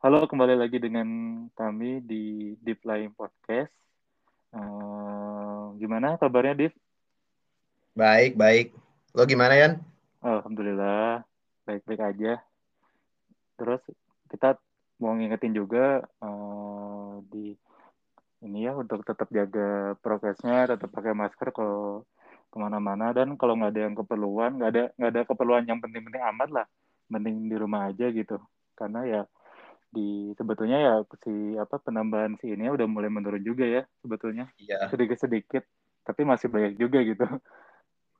Halo, kembali lagi dengan kami di Deep Line Podcast. Uh, gimana kabarnya, Deep? Baik, baik. Lo gimana, Yan? Alhamdulillah, baik-baik aja. Terus kita mau ngingetin juga uh, di ini ya untuk tetap jaga prokesnya, tetap pakai masker kalau ke mana-mana dan kalau nggak ada yang keperluan, nggak ada nggak ada keperluan yang penting-penting amat lah, mending di rumah aja gitu. Karena ya di sebetulnya ya si apa penambahan si ini udah mulai menurun juga ya sebetulnya. Iya. sedikit sedikit tapi masih banyak juga gitu.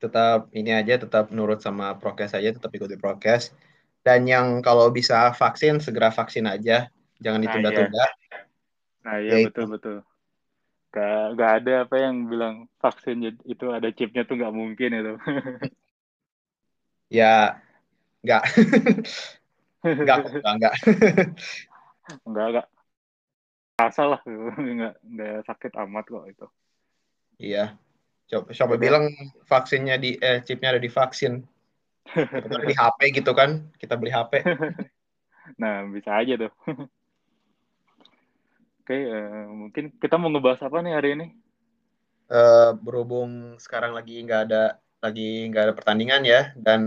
Tetap ini aja tetap nurut sama prokes aja tetap ikuti prokes. Dan yang kalau bisa vaksin segera vaksin aja. Jangan nah, ditunda-tunda. nah iya, nah iya betul betul. Gak, gak ada apa yang bilang vaksin itu ada chipnya tuh nggak mungkin itu. Ya nggak. Enggak, enggak, enggak. enggak, enggak. Rasa lah, enggak, enggak sakit amat kok itu. Iya. Coba, coba bilang vaksinnya di, eh, chipnya ada di vaksin. Kita di HP gitu kan, kita beli HP. nah, bisa aja tuh. Oke, uh, mungkin kita mau ngebahas apa nih hari ini? Uh, berhubung sekarang lagi nggak ada lagi nggak ada pertandingan ya dan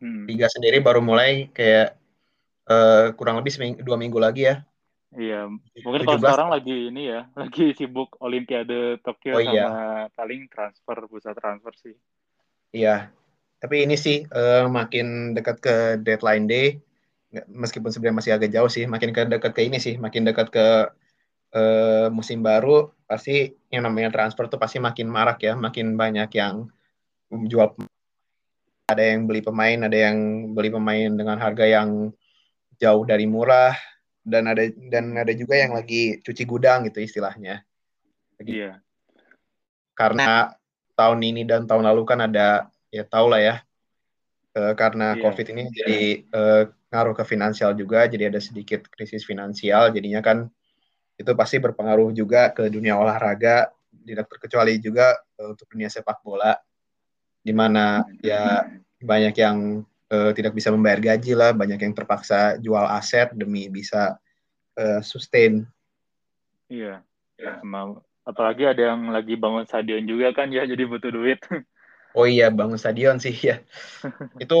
hmm. liga sendiri baru mulai kayak uh, kurang lebih seming, dua minggu lagi ya. Iya, mungkin kalau sekarang lagi ini ya, lagi sibuk Olimpiade Tokyo oh, iya. sama paling transfer pusat transfer sih. Iya, tapi ini sih uh, makin dekat ke deadline day, meskipun sebenarnya masih agak jauh sih, makin ke dekat ke ini sih, makin dekat ke uh, musim baru, pasti yang namanya transfer tuh pasti makin marak ya, makin banyak yang jual ada yang beli pemain, ada yang beli pemain dengan harga yang jauh dari murah dan ada dan ada juga yang lagi cuci gudang gitu istilahnya. Iya. Karena tahun ini dan tahun lalu kan ada ya tau lah ya e, karena yeah. COVID ini jadi e, ngaruh ke finansial juga, jadi ada sedikit krisis finansial, jadinya kan itu pasti berpengaruh juga ke dunia olahraga, tidak terkecuali juga e, untuk dunia sepak bola, di mana ya banyak yang uh, tidak bisa membayar gaji lah, banyak yang terpaksa jual aset demi bisa uh, sustain. Iya, ya, mau apalagi ada yang lagi bangun stadion juga kan ya, jadi butuh duit. Oh iya, bangun stadion sih ya. itu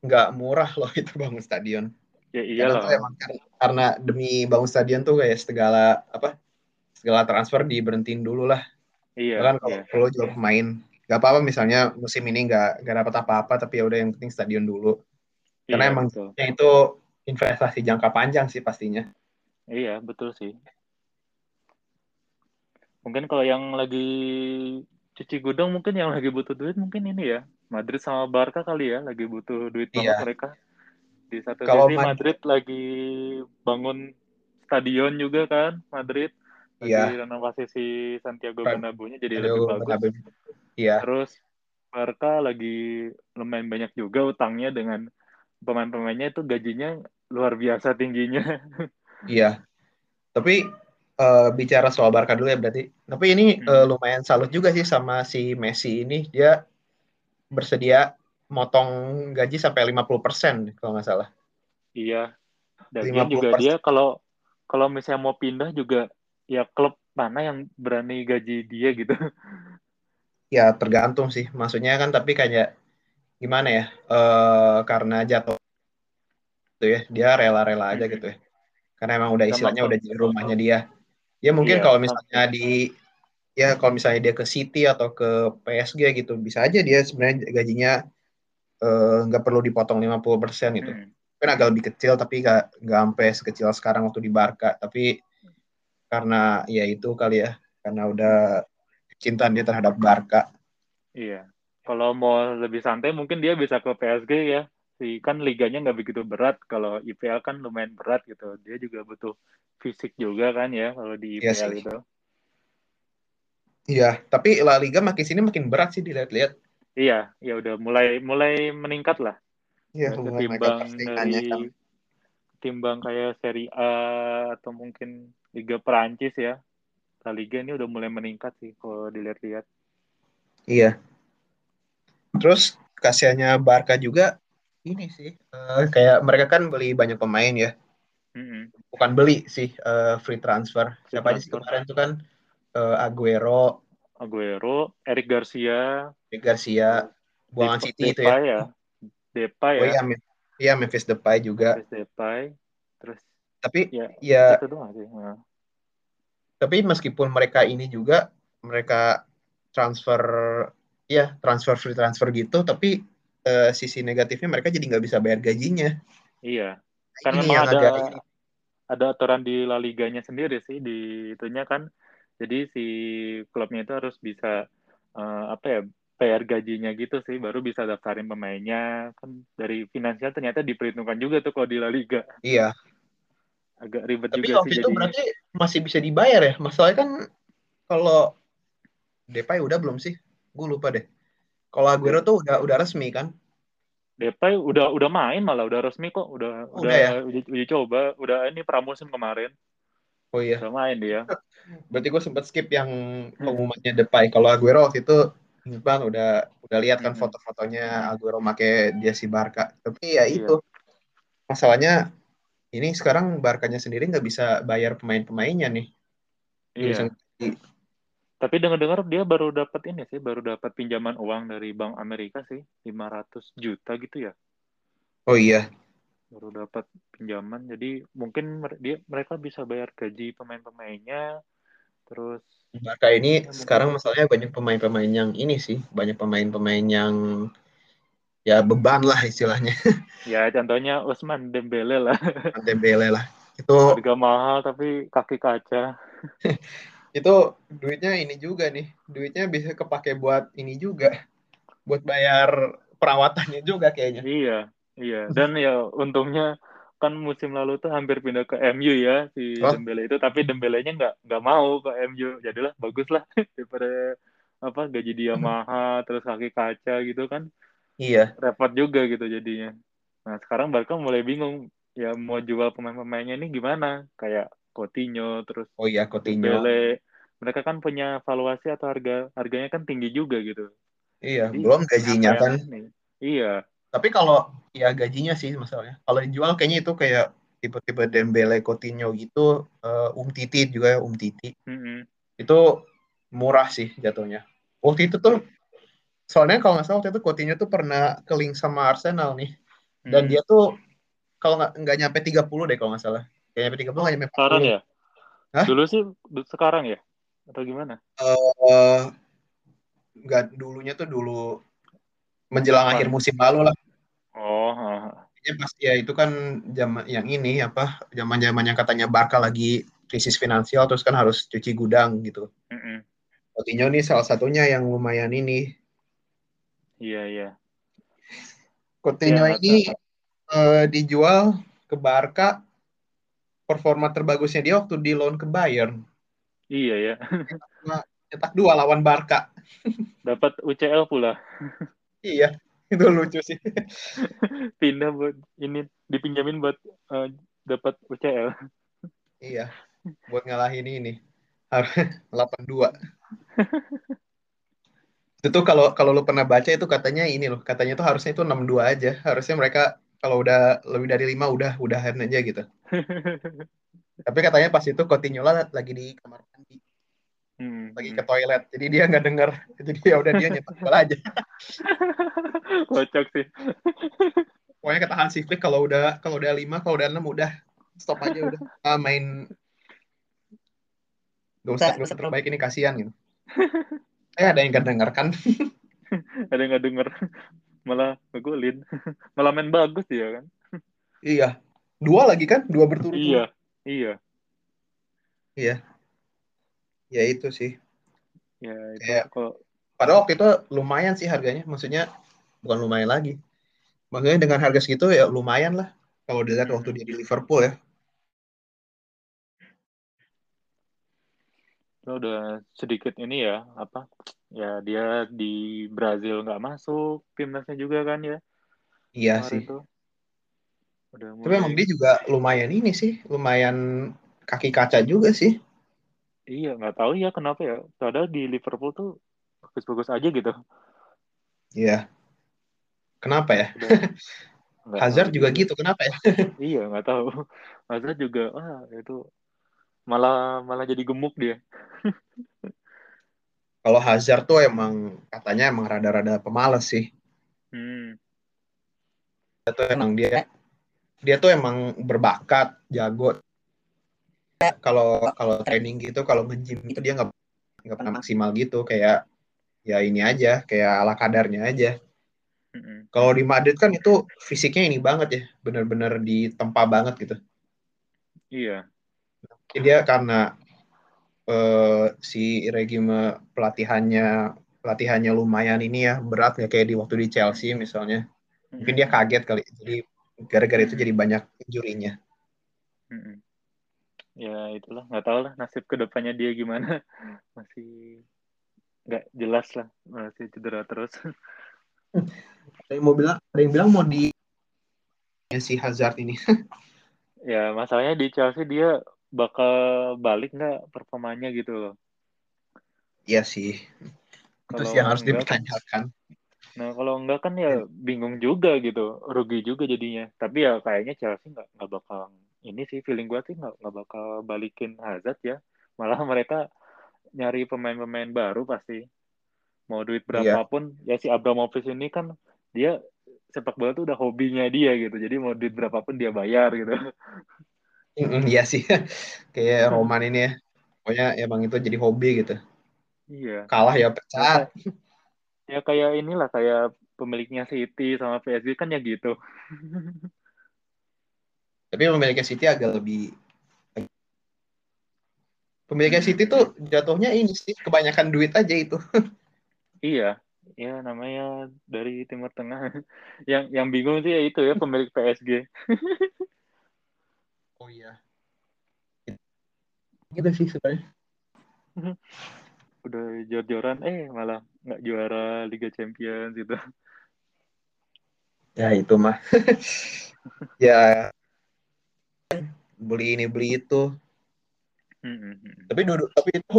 nggak murah loh itu bangun stadion. Ya iya loh. Kan, karena demi bangun stadion tuh kayak segala apa segala transfer diberhentiin dulu lah. Iya. Kan kalau iya. kalau jual pemain nggak apa-apa misalnya musim ini nggak nggak dapat apa-apa tapi ya udah yang penting stadion dulu. Karena iya, emang betul. itu investasi jangka panjang sih pastinya. Iya betul sih. Mungkin kalau yang lagi cuci gudang mungkin yang lagi butuh duit mungkin ini ya. Madrid sama Barca kali ya lagi butuh duit banget iya. mereka. Di satu kalau sisi Madrid lagi bangun stadion juga kan Madrid. Lagi iya. renovasi si Santiago Bernabeu-nya jadi lebih bagus Iya. Terus Barca lagi lumayan banyak juga utangnya dengan pemain-pemainnya itu gajinya luar biasa tingginya. iya. Tapi uh, bicara soal Barca dulu ya berarti. Tapi ini hmm. uh, lumayan salut juga sih sama si Messi ini. Dia bersedia motong gaji sampai 50% kalau nggak salah. Iya. Dan dia juga dia kalau kalau misalnya mau pindah juga ya klub mana yang berani gaji dia gitu. ya tergantung sih. Maksudnya kan tapi kayak gimana ya uh, karena jatuh gitu ya dia rela-rela aja gitu ya. Karena emang udah istilahnya udah jadi rumahnya dia. Ya mungkin yeah. kalau misalnya di ya kalau misalnya dia ke City atau ke PSG gitu bisa aja dia sebenarnya gajinya eh, nggak uh, perlu dipotong 50% gitu. Hmm. kan agak lebih kecil tapi nggak nggak sampai sekecil sekarang waktu di Barca. Tapi karena ya itu kali ya karena udah cinta dia terhadap Barca. Iya. Kalau mau lebih santai mungkin dia bisa ke PSG ya. Si kan liganya nggak begitu berat. Kalau IPL kan lumayan berat gitu. Dia juga butuh fisik juga kan ya kalau di IPL iya itu. Iya, tapi La Liga makin sini makin berat sih dilihat-lihat. Iya, ya udah mulai mulai meningkat lah. Iya, ketimbang dari kan. timbang kayak Serie A atau mungkin Liga Perancis ya. La Liga ini udah mulai meningkat sih kalau dilihat-lihat. Iya. Terus kasihannya Barca juga ini sih uh, kayak mereka kan beli banyak pemain ya. Mm-mm. bukan beli sih uh, free transfer. Free Siapa aja sih transfer. kemarin tuh kan uh, Aguero, Aguero, Eric Garcia, Eric Garcia, buangan City itu ya. Depay ya. Depay Oh ya. iya, Mem- iya Memphis Depay juga. Memphis Depay. Terus Tapi ya, ya itu doang sih. Nah. Tapi meskipun mereka ini juga mereka transfer ya transfer free transfer gitu, tapi uh, sisi negatifnya mereka jadi nggak bisa bayar gajinya. Iya. Kan ini memang yang ada agak ini. ada aturan di La Liganya sendiri sih di itunya kan. Jadi si klubnya itu harus bisa eh, apa ya bayar gajinya gitu sih baru bisa daftarin pemainnya kan dari finansial ternyata diperhitungkan juga tuh kalau di La Liga Iya, agak ribet tapi juga waktu sih itu jadinya berarti masih bisa dibayar ya. Masalahnya kan kalau Depay udah belum sih? Gue lupa deh. Kalau Aguero tuh udah udah resmi kan? Depay udah udah main malah udah resmi kok udah Udah udah, ya? uji, uji coba udah ini pramusim kemarin Oh iya. udah main dia Berarti gue sempet skip yang pengumumannya Depay. Kalau Aguero waktu itu bang udah udah lihat kan Mm-mm. foto-fotonya Aguero make jersey Barca. Tapi ya Iya. itu masalahnya ini sekarang Barkanya sendiri nggak bisa bayar pemain-pemainnya nih. Bisa iya tapi dengar-dengar dia baru dapat ini sih baru dapat pinjaman uang dari Bank Amerika sih 500 juta gitu ya Oh iya. baru dapat pinjaman jadi mungkin dia mereka bisa bayar gaji pemain-pemainnya terus Barca ini Ya, sekarang masalahnya banyak pemain-pemain yang ini sih, banyak pemain-pemain yang ya beban lah istilahnya. ya contohnya Usman Dembele lah Dembele lah. Itu harga mahal tapi kaki kaca itu duitnya ini juga nih. Duitnya bisa kepake buat ini juga. Buat bayar perawatannya juga kayaknya. iya iya dan ya untungnya kan musim lalu tuh hampir pindah ke MU ya si Oh. Dembele itu tapi Dembelenya nggak nggak mau ke MU jadilah bagus lah daripada apa gaji dia mahal terus kaki kaca gitu kan Iya. repot juga gitu jadinya. Nah sekarang Barca mulai bingung ya mau jual pemain-pemainnya ini gimana? Kayak Coutinho terus Oh iya Coutinho. Dembele. Mereka kan punya valuasi atau harga harganya kan tinggi juga gitu. Iya, Jadi, belum gajinya Apa kan. ini? Iya, Tapi kalau ya gajinya sih masalahnya. Kalau dijual kayaknya itu kayak tipe-tipe Dembele, Coutinho gitu, eh, Um Titi juga ya, Um Titi. Mm-mm. itu murah sih jatuhnya. Waktu itu tuh soalnya kalau nggak salah waktu itu Coutinho tuh pernah ke link sama Arsenal nih dan Mm. dia tuh kalau nggak nggak nyampe 30 deh kalau nggak salah. Kayak nyampe 30 nggak nyampe 40. sekarang ya? Hah? Dulu sih sekarang ya? Atau gimana? Eh, nggak dulunya tuh dulu menjelang Depan. akhir musim lalu lah. Oh. Ya pasti ya itu kan zaman yang ini apa zaman-zaman yang katanya Barca lagi krisis finansial terus kan harus cuci gudang gitu. Mm-mm. Coutinho nih salah satunya yang lumayan ini Iya iya. Coutinho Ya, ini eh, dijual ke Barca performa terbagusnya dia waktu di loan ke Bayern Iya ya. cetak dua lawan Barca Dapat UCL pula. iya itu lucu sih Pindah buat ini dipinjamin buat eh, dapat UCL. iya buat ngalahin ini harus 82 itu tuh kalau kalau lu pernah baca itu katanya ini loh katanya tuh harusnya itu 62 aja. Harusnya mereka kalau udah lebih dari lima udah udahan aja gitu. Tapi katanya pas itu Coutinho lah lagi di kamar mandi. Hmm, lagi hmm. ke toilet. Jadi dia nggak denger. Jadi ya udah dia nyetak gol aja. Kocak sih. pokoknya kata Hansi Flick kalau udah kalau udah lima kalau udah enam udah. Stop aja udah. Ah, main. Gak usah gak usah terbaik ini kasihan gitu eh ada yang gak denger kan Ada yang nggak denger. Malah ngegolin. Malah main bagus dia kan. iya dua lagi kan dua berturut-turut Iya. Iya. iya ya itu sih Ya itu Kayak- kalau pada waktu itu lumayan sih harganya maksudnya bukan lumayan lagi maksudnya dengan harga segitu ya lumayan lah kalau dilihat waktu dia di Liverpool ya itu udah sedikit ini ya apa ya dia di Brazil nggak masuk timnasnya juga kan ya iya sih tuh udah tapi emang mulai dia juga lumayan ini sih lumayan kaki kaca juga sih iya nggak tahu ya kenapa ya padahal di Liverpool tuh bagus-bagus aja gitu Iya. Kenapa ya? udah Hazard juga gitu, kenapa ya? iya nggak tahu. Hazard juga ah itu malah malah jadi gemuk dia. Kalau Hazard tuh emang katanya emang rada-rada pemalas sih. Hmm. Dia tuh emang dia dia tuh emang berbakat, jago. Kalau kalau training gitu, kalau nge-gym itu dia nggak nggak pernah maksimal gitu, kayak ya ini aja, kayak ala kadarnya aja. Mm-mm. Kalau di Madrid kan itu fisiknya ini banget ya, bener-bener ditempa banget gitu. Iya. Jadi dia karena eh, si regime pelatihannya pelatihannya lumayan ini ya berat ya kayak di waktu di Chelsea misalnya. Mungkin dia kaget kali. Jadi gara-gara itu jadi banyak injurinya. Mm-mm. Ya itulah nggak tahu lah nasib ke depannya dia gimana masih nggak jelas lah masih cedera terus. Ada yang mau bilang, ada yang bilang mau di si Hazard ini. ya masalahnya di Chelsea dia bakal balik nggak performanya gitu loh. Iya sih. Itu Kalau sih yang harus enggak kan- dipertanyakan. Nah kalau enggak kan ya bingung juga gitu, rugi juga jadinya. Tapi ya kayaknya Chelsea nggak nggak bakal ini sih feeling gue sih nggak nggak bakal balikin Hazard ya. Malah mereka nyari pemain-pemain baru pasti. Mau duit berapapun ya si Abramovich ini kan dia sepak bola tuh udah hobinya dia gitu. Jadi mau duit berapapun dia bayar gitu. Mm, Iya sih. Kayak Roman ini ya. Pokoknya emang itu jadi hobi gitu. Iya. Kalah ya pecat. Ya kayak inilah kayak pemiliknya City sama PSG kan ya gitu. Tapi pemiliknya City agak lebih Pemiliknya City tuh jatuhnya ini sih kebanyakan duit aja itu. Iya, ya namanya dari Timur Tengah. yang yang bingung sih ya itu ya pemilik PSG. Oh iya. Gitu sih sebenarnya. Udah jor-joran eh malah nggak juara Liga Champions gitu. Ya itu mah. ya beli ini beli itu. Mm-mm. Tapi duduk tapi itu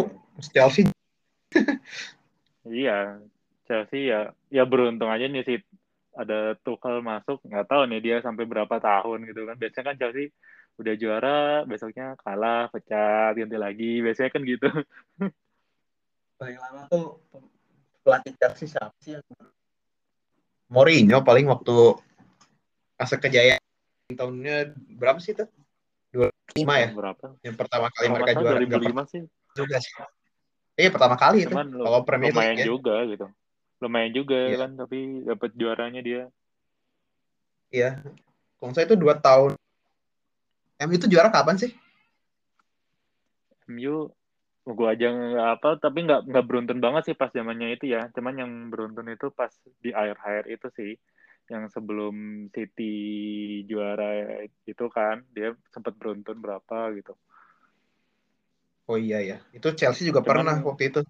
Chelsea Iya, Chelsea ya ya beruntung aja nih sih ada Tuchel masuk nggak tahu nih dia sampai berapa tahun gitu kan. Biasanya kan Chelsea udah juara, besoknya kalah, pecat, ganti lagi. Biasanya kan gitu. paling lama tuh pelatih Chelsea siapa sih yang Mourinho paling waktu masa kejayaan tahunnya berapa sih itu? 2005 ya? Berapa? Yang pertama kali mereka juara salah nggak 2005 sih. juga sih. Iya pertama kali itu. Cuman lu- Kalau Premier lumayan League ya. juga gitu. Lumayan juga Iya. kan, tapi dapat juaranya dia. Iya. Kalau saya itu dua tahun. MU itu juara kapan sih? MU gue aja nggak apa tapi nggak nggak beruntun banget sih pas zamannya itu ya cuman yang beruntun itu pas di akhir-akhir itu sih yang sebelum City juara itu kan dia sempat beruntun berapa gitu Oh iya ya. Itu Chelsea juga Cuman- pernah waktu itu.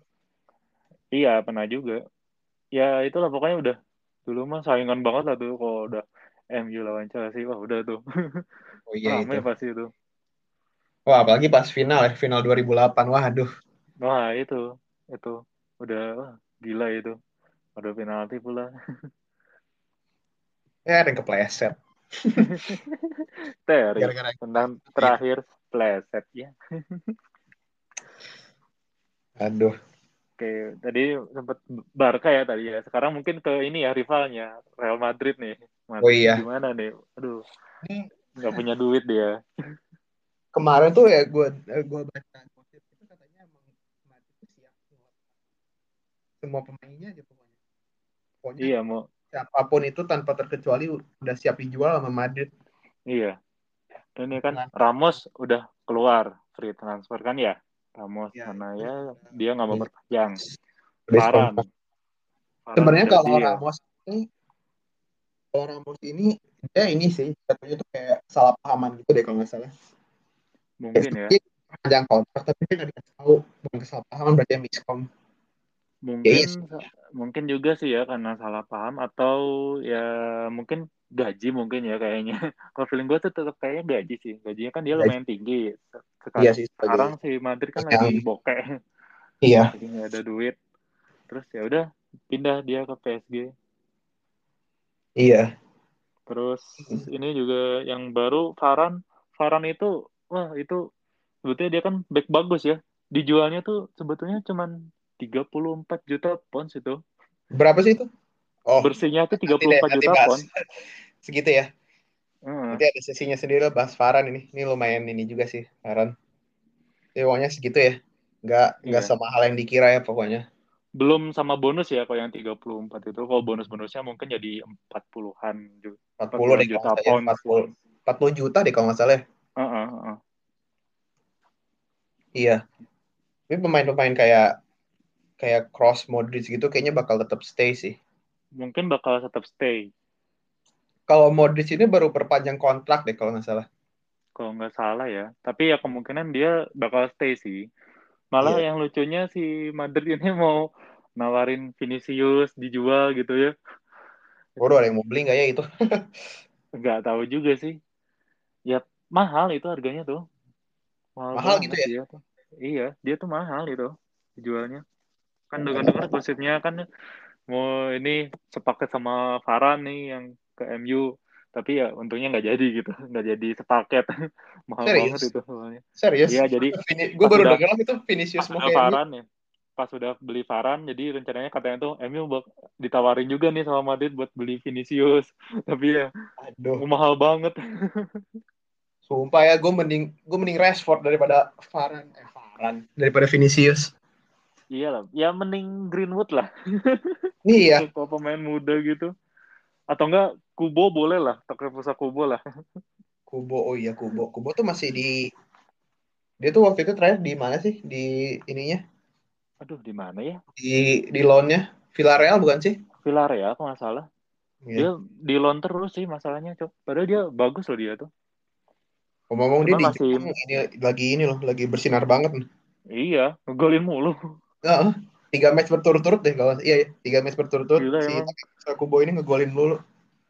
iya pernah juga ya itulah pokoknya udah dulu mah saingan banget lah tuh kalau udah MU lawan Chelsea wah udah tuh Oh iya ramai itu. pasti itu Wah apalagi pas final ya, final 2008. Wah aduh. wah itu itu udah wah, gila itu ada penalti pula Ya ada yang kepleset. Terry Gara-gara terakhir pleset ya aduh. Oke, tadi sempat Barca ya tadi ya. Sekarang mungkin ke ini ya rivalnya Real Madrid nih. Madrid Oh iya. Gimana nih? Aduh, nggak punya duit dia. Kemarin tuh ya gue gue baca gosip itu katanya emang Madrid tuh siap semua pemainnya aja pokoknya. Pokoknya Iya mau, siapa pun itu tanpa terkecuali udah siap dijual sama Madrid. iya. Ini kan Dengan- Ramos udah keluar free transfer kan ya? Ramos Iya, mana itu ya dia nggak mau iya. berpanjang. Varane Sebenarnya kalau. Ramos ini kalau Ramos ini dia ini sih jatuhnya tuh kayak salah pahaman gitu deh kalau nggak salah. mungkin ya. Panjang kontrak tapi dia nggak dikasih tahu bukan kesalahpahaman berarti yang miskom. Mungkin iya mungkin juga sih ya karena salah paham atau ya mungkin gaji mungkin ya kayaknya. Kalau feeling gue tuh tetap kayaknya gaji sih. Gajinya kan dia Gaji. lumayan tinggi. Sekarang, Iya sih sekarang si Madrid kan Yang- lagi bokeh. Iya. Jadi nggak ada duit. Terus ya udah pindah dia ke PSG. Iya. Terus ini juga yang baru Varan, Varan itu wah itu sebetulnya dia kan back bagus ya. Dijualnya tuh sebetulnya cuman 34 juta pounds itu. Berapa sih itu? Oh, bersihnya tuh 34 nanti deh, juta pounds. Segitu ya. Hmm. Nanti ada sesinya sendiri lah bahas Varan ini. Ini lumayan ini juga sih Varan. Ya, pokoknya segitu ya. Nggak nggak sama hal yang dikira ya pokoknya belum sama bonus ya kalau yang 34 itu. Kalau bonus-bonusnya mungkin jadi 40-an 40, 40 deh juta pound. 40, 40 juta deh kalau nggak salah uh, uh, uh. iya. Tapi pemain-pemain kayak kayak Cross Modric gitu kayaknya bakal tetap stay sih. Mungkin bakal tetap stay. Kalau Modric ini baru perpanjang kontrak deh kalau nggak salah. Kalau nggak salah ya. Tapi ya kemungkinan dia bakal stay sih Malah yeah. yang lucunya si Madrid ini mau nawarin Vinicius dijual gitu ya. Waduh, ada yang mau beli nggak ya itu? Nggak tahu juga sih. Ya mahal itu harganya tuh. Mahal, mahal gitu ya? Dia tuh. Iya, dia tuh mahal itu dijualnya. Kan dengar-dengar gosipnya kan mau ini sepaket sama Farhan nih yang ke MU tapi ya untungnya nggak jadi gitu nggak jadi sepaket mahal Serius? banget itu soalnya Serius? Iya jadi gue baru dengar itu Vinicius mau kayak Varan ya pas sudah beli Varan jadi rencananya katanya tuh MU bak ditawarin juga nih sama Madrid buat beli Vinicius tapi ya Aduh. mahal banget Sumpah ya gue mending gue mending Rashford daripada Varan eh Varan daripada Vinicius Iya lah, ya mending Greenwood lah. Iya. Kalau pemain muda gitu. Atau enggak Kubo boleh lah, Takefusa Kubo lah. Kubo, oh iya Kubo. Kubo tuh masih di dia tuh waktu itu terakhir di mana sih di ininya? Aduh, di mana ya? Di di loannya Villarreal bukan sih? Villarreal kalau nggak salah. Yeah. Dia di loan terus sih masalahnya, Cok. Padahal dia bagus loh dia tuh. Ngomong-ngomong dia masih... di ini lagi ini loh, lagi bersinar banget. Iya, ngegolin mulu. Uh, tiga match berturut-turut deh kalau iya, iya tiga match berturut-turut si Kubo ini ngegolin mulu.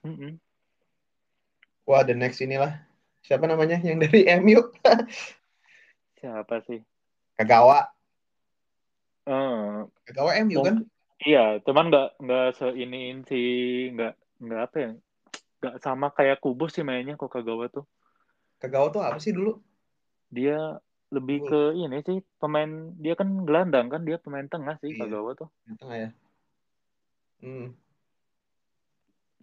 Mm -hmm. Wah, the next inilah. Siapa namanya yang dari MU? Siapa sih? Kagawa. Uh, Kagawa MU kan? Iya, cuman nggak nggak seiniin sih, nggak nggak apa ya, nggak sama kayak Kubus sih mainnya kok Kagawa tuh. Kagawa tuh apa sih dulu? Dia lebih ke ini sih pemain dia kan gelandang kan dia pemain tengah sih iya. Kagawa tuh. Tengah ya. Hmm.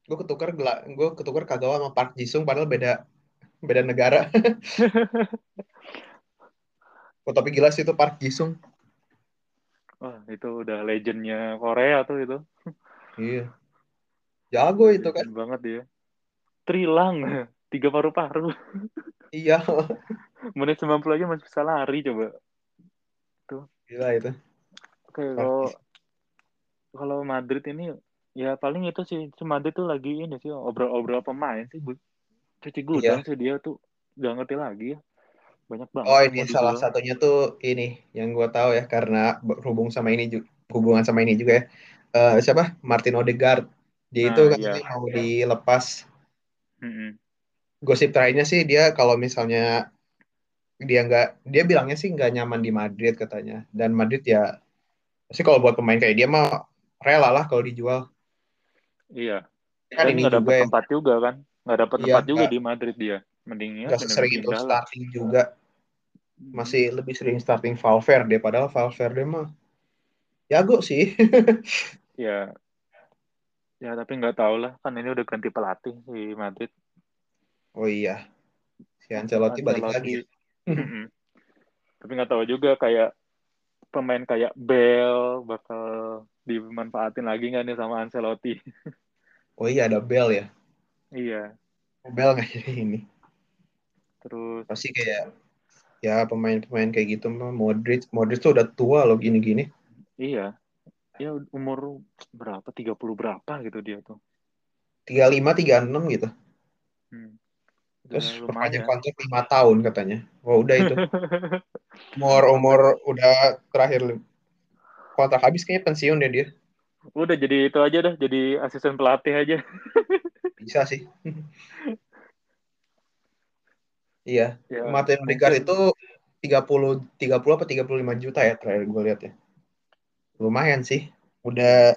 Gue ketukar gue ketukar Kagawa sama Park Jisung padahal beda beda negara. oh, tapi gila sih itu Park Jisung. Wah, itu udah legendnya Korea tuh itu. Iya. Jago itu kan. Banget dia. Trilang, tiga paru-paru. Iya. Menit 90 aja masih bisa lari coba. Tuh. Gila itu. Oke, kalau kalau Madrid ini ya paling itu sih Madrid tuh lagi ini sih obrol-obrol pemain sih cuci gudang iya. sih dia tuh gak ngerti lagi ya. Banyak banget oh ini salah satunya tuh ini yang gue tahu ya karena berhubung sama ini juga hubungan sama ini juga ya. Uh, siapa? Martin Odegaard. Dia nah, itu kan iya. mau dilepas. Mm -hmm. gosip terakhirnya sih dia kalau misalnya dia nggak dia bilangnya sih nggak nyaman di Madrid katanya. Dan Madrid ya sih kalau buat pemain kayak dia mah rela lah kalau dijual iya. Kan ini nggak dapat ya. tempat juga kan? Nggak dapat iya, tempat juga di Madrid dia. Mendingnya nggak sering itu starting juga. Masih hmm. lebih sering starting Valverde padahal Valverde mah jago sih. Ya ya tapi nggak tahu lah. Kan ini udah ganti pelatih di Madrid. Oh iya. Si Ancelotti, Ancelotti balik lagi. Tapi nggak tahu juga kayak pemain kayak Bell bakal dimanfaatin lagi nggak nih sama Ancelotti? oh iya ada Bell ya? Iya. Oh, Bell nggak jadi ini. Terus pasti kayak ya pemain-pemain kayak gitu mah Modric Modric tuh udah tua loh gini-gini. Iya. Ya umur berapa? 30 berapa gitu dia tuh. 35 36 gitu. Hmm. Terus perpanjang kontrak lima tahun katanya. Wah udah itu. umur umur udah terakhir kontrak habis kayaknya pensiun deh dia. Udah jadi itu aja dah, jadi asisten pelatih aja. Bisa sih. iya. Ya, Martin Odegaard itu 30 30 apa 35 juta ya terakhir gue lihat ya. Lumayan sih. Udah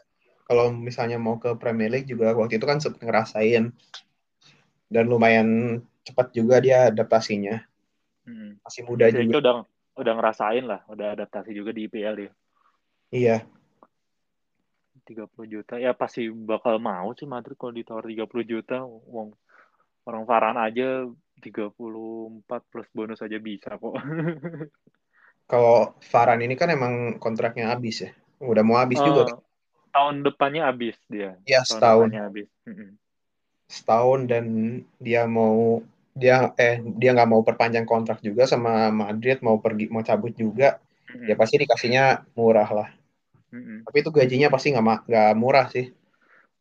kalau misalnya mau ke Premier League juga waktu itu kan sempat ngerasain dan lumayan cepat juga dia adaptasinya. Hmm. Masih muda Si juga. Eke udah udah ngerasain lah, udah adaptasi juga di IPL dia. Iya. 30 juta ya pasti bakal mau sih Madrid kalau ditawar 30 juta uang orang Varane aja 34 plus bonus aja bisa kok Kalau Varane ini kan emang kontraknya habis ya. Udah mau habis juga Eh, kan. tahun depannya habis dia Ya tahun setahun. depannya habis. Setahun dan dia mau dia eh dia nggak mau perpanjang kontrak juga sama Madrid mau pergi mau cabut juga Mm-mm. ya pasti dikasihnya murah lah. Mm-mm. tapi itu gajinya pasti nggak nggak murah sih.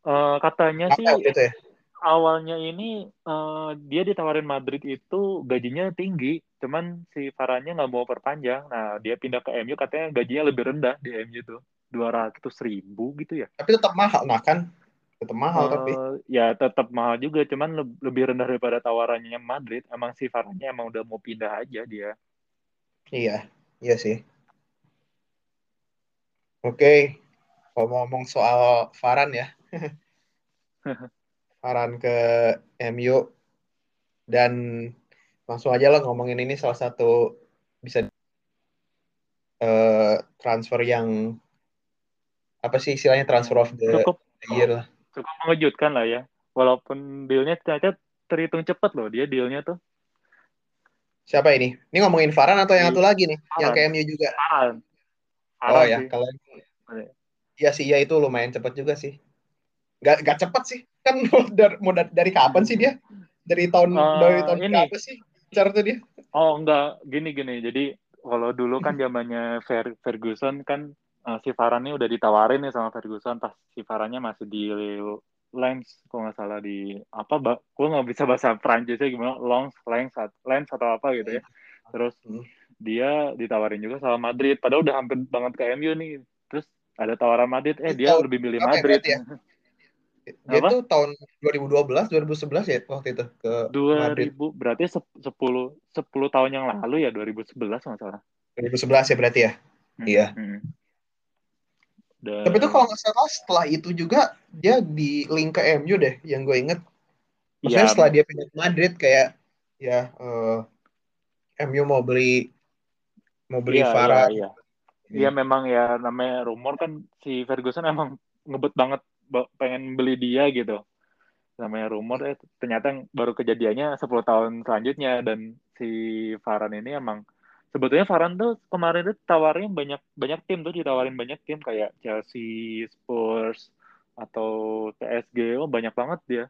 Eh, katanya apa sih itu ya? awalnya ini eh, dia ditawarin Madrid itu gajinya tinggi cuman si Varane nggak mau perpanjang. Nah dia pindah ke MU katanya gajinya lebih rendah di MU tuh 200 ribu gitu ya. Tapi tetap mahal nah kan tetap mahal tapi. Eh, ya tetap mahal juga, cuman le- lebih rendah daripada tawarannya Madrid. Emang si Varane emang udah mau pindah aja dia. iya iya sih. Oke kalau mau ngomong soal Varane ya. Varane ke MU dan langsung aja lah ngomongin ini salah satu bisa eh, transfer yang apa sih istilahnya transfer of the Cukup. year lah cukup mengejutkan lah ya. Walaupun dealnya ternyata terhitung cepat loh dia dealnya tuh. siapa ini ini ngomongin Varane atau yang Di- satu lagi nih yang ke Varane. MU juga Varane. oh Varane ya sih. kalau Iya. Iya sih, iya itu lumayan cepet juga sih. Gak, gak cepet sih. Kan dari, dari kapan sih dia? Dari tahun Eh, dari tahun ini. berapa sih? Cara tuh dia? Oh enggak, gini gini. Jadi kalau dulu kan zamannya Fer- Ferguson kan eh, si Varane udah ditawarin nih sama Ferguson pas si Varane masih di Lens kalau nggak salah di apa gue nggak bisa bahasa Prancisnya gimana Longs Lens Lens atau apa gitu ya terus Hmm. dia ditawarin juga sama Madrid padahal udah hampir banget ke MU nih terus ada tawaran Madrid eh Itu dia lebih milih ya Madrid berarti ya? Dia Apa? tuh tahun 2012, 2011 ya waktu itu ke Madrid. 2000 berarti se- 10 10 tahun yang lalu ya 2011 nggak salah 2011 ya berarti ya. Hmm, Iya. hmm. Dan- Tapi tuh kalau nggak salah setelah itu juga dia di link ke MU deh, yang gue inget. Maksudnya Iya. setelah dia pindah ke Madrid kayak ya eh, MU mau beli mau beli Iya, Varane. iya. Iya memang ya namanya rumor kan si Ferguson emang ngebet banget ba- pengen beli dia gitu. Namanya rumor eh ternyata baru kejadiannya 10 tahun selanjutnya dan si Varane ini emang sebetulnya Varane tuh kemarin tuh tawarin banyak banyak tim tuh ditawarin banyak tim kayak Chelsea, Spurs atau PSG oh banyak banget dia.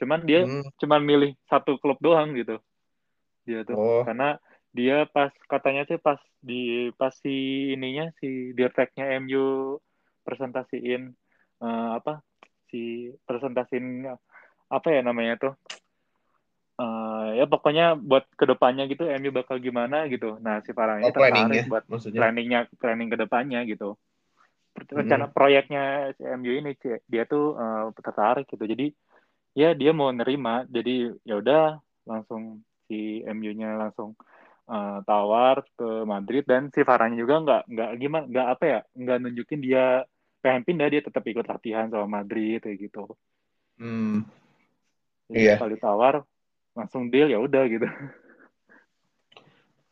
Cuman dia Hmm. cuman milih satu klub doang gitu. Dia tuh Oh, karena dia pas katanya sih pas di pas si ininya si dirtreknya MU presentasiin eh, apa si presentasiin apa ya namanya tuh Eh, ya pokoknya buat ke depannya gitu MU bakal gimana gitu nah si Farhan ini oh tertarik ya buat maksudnya. planningnya planning ke depannya gitu Hmm. rencana proyeknya si MU ini dia tuh eh, tertarik gitu jadi ya dia mau nerima jadi ya udah langsung si MU-nya langsung eh, tawar ke Madrid dan si Varane juga nggak nggak gimana nggak apa ya nggak nunjukin dia pengen pindah dia tetap ikut latihan sama Madrid kayak gitu Hmm. jadi Iya. kali tawar langsung deal ya udah gitu.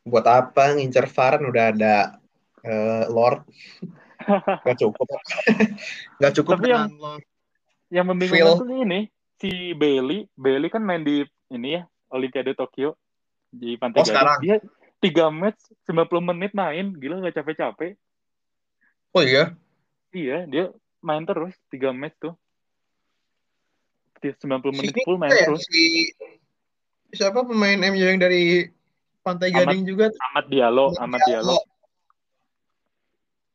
Buat apa ngincer Varane udah ada eh, Lord. Gak cukup. Gak cukup Tapi yang- Lord. yang membingungkan tuh ini si Bailey. Bailey kan main di ini ya Olimpiade Tokyo di Oh, Pantai Gading. sekarang? dia tiga match 90 menit main gila nggak capek-capek. Oh iya. iya dia main terus tiga match tuh. Dia 90 menit Si full main ya, terus. si siapa pemain MU yang dari Pantai Amat- Gading juga Amat Diallo Amat Amat Diallo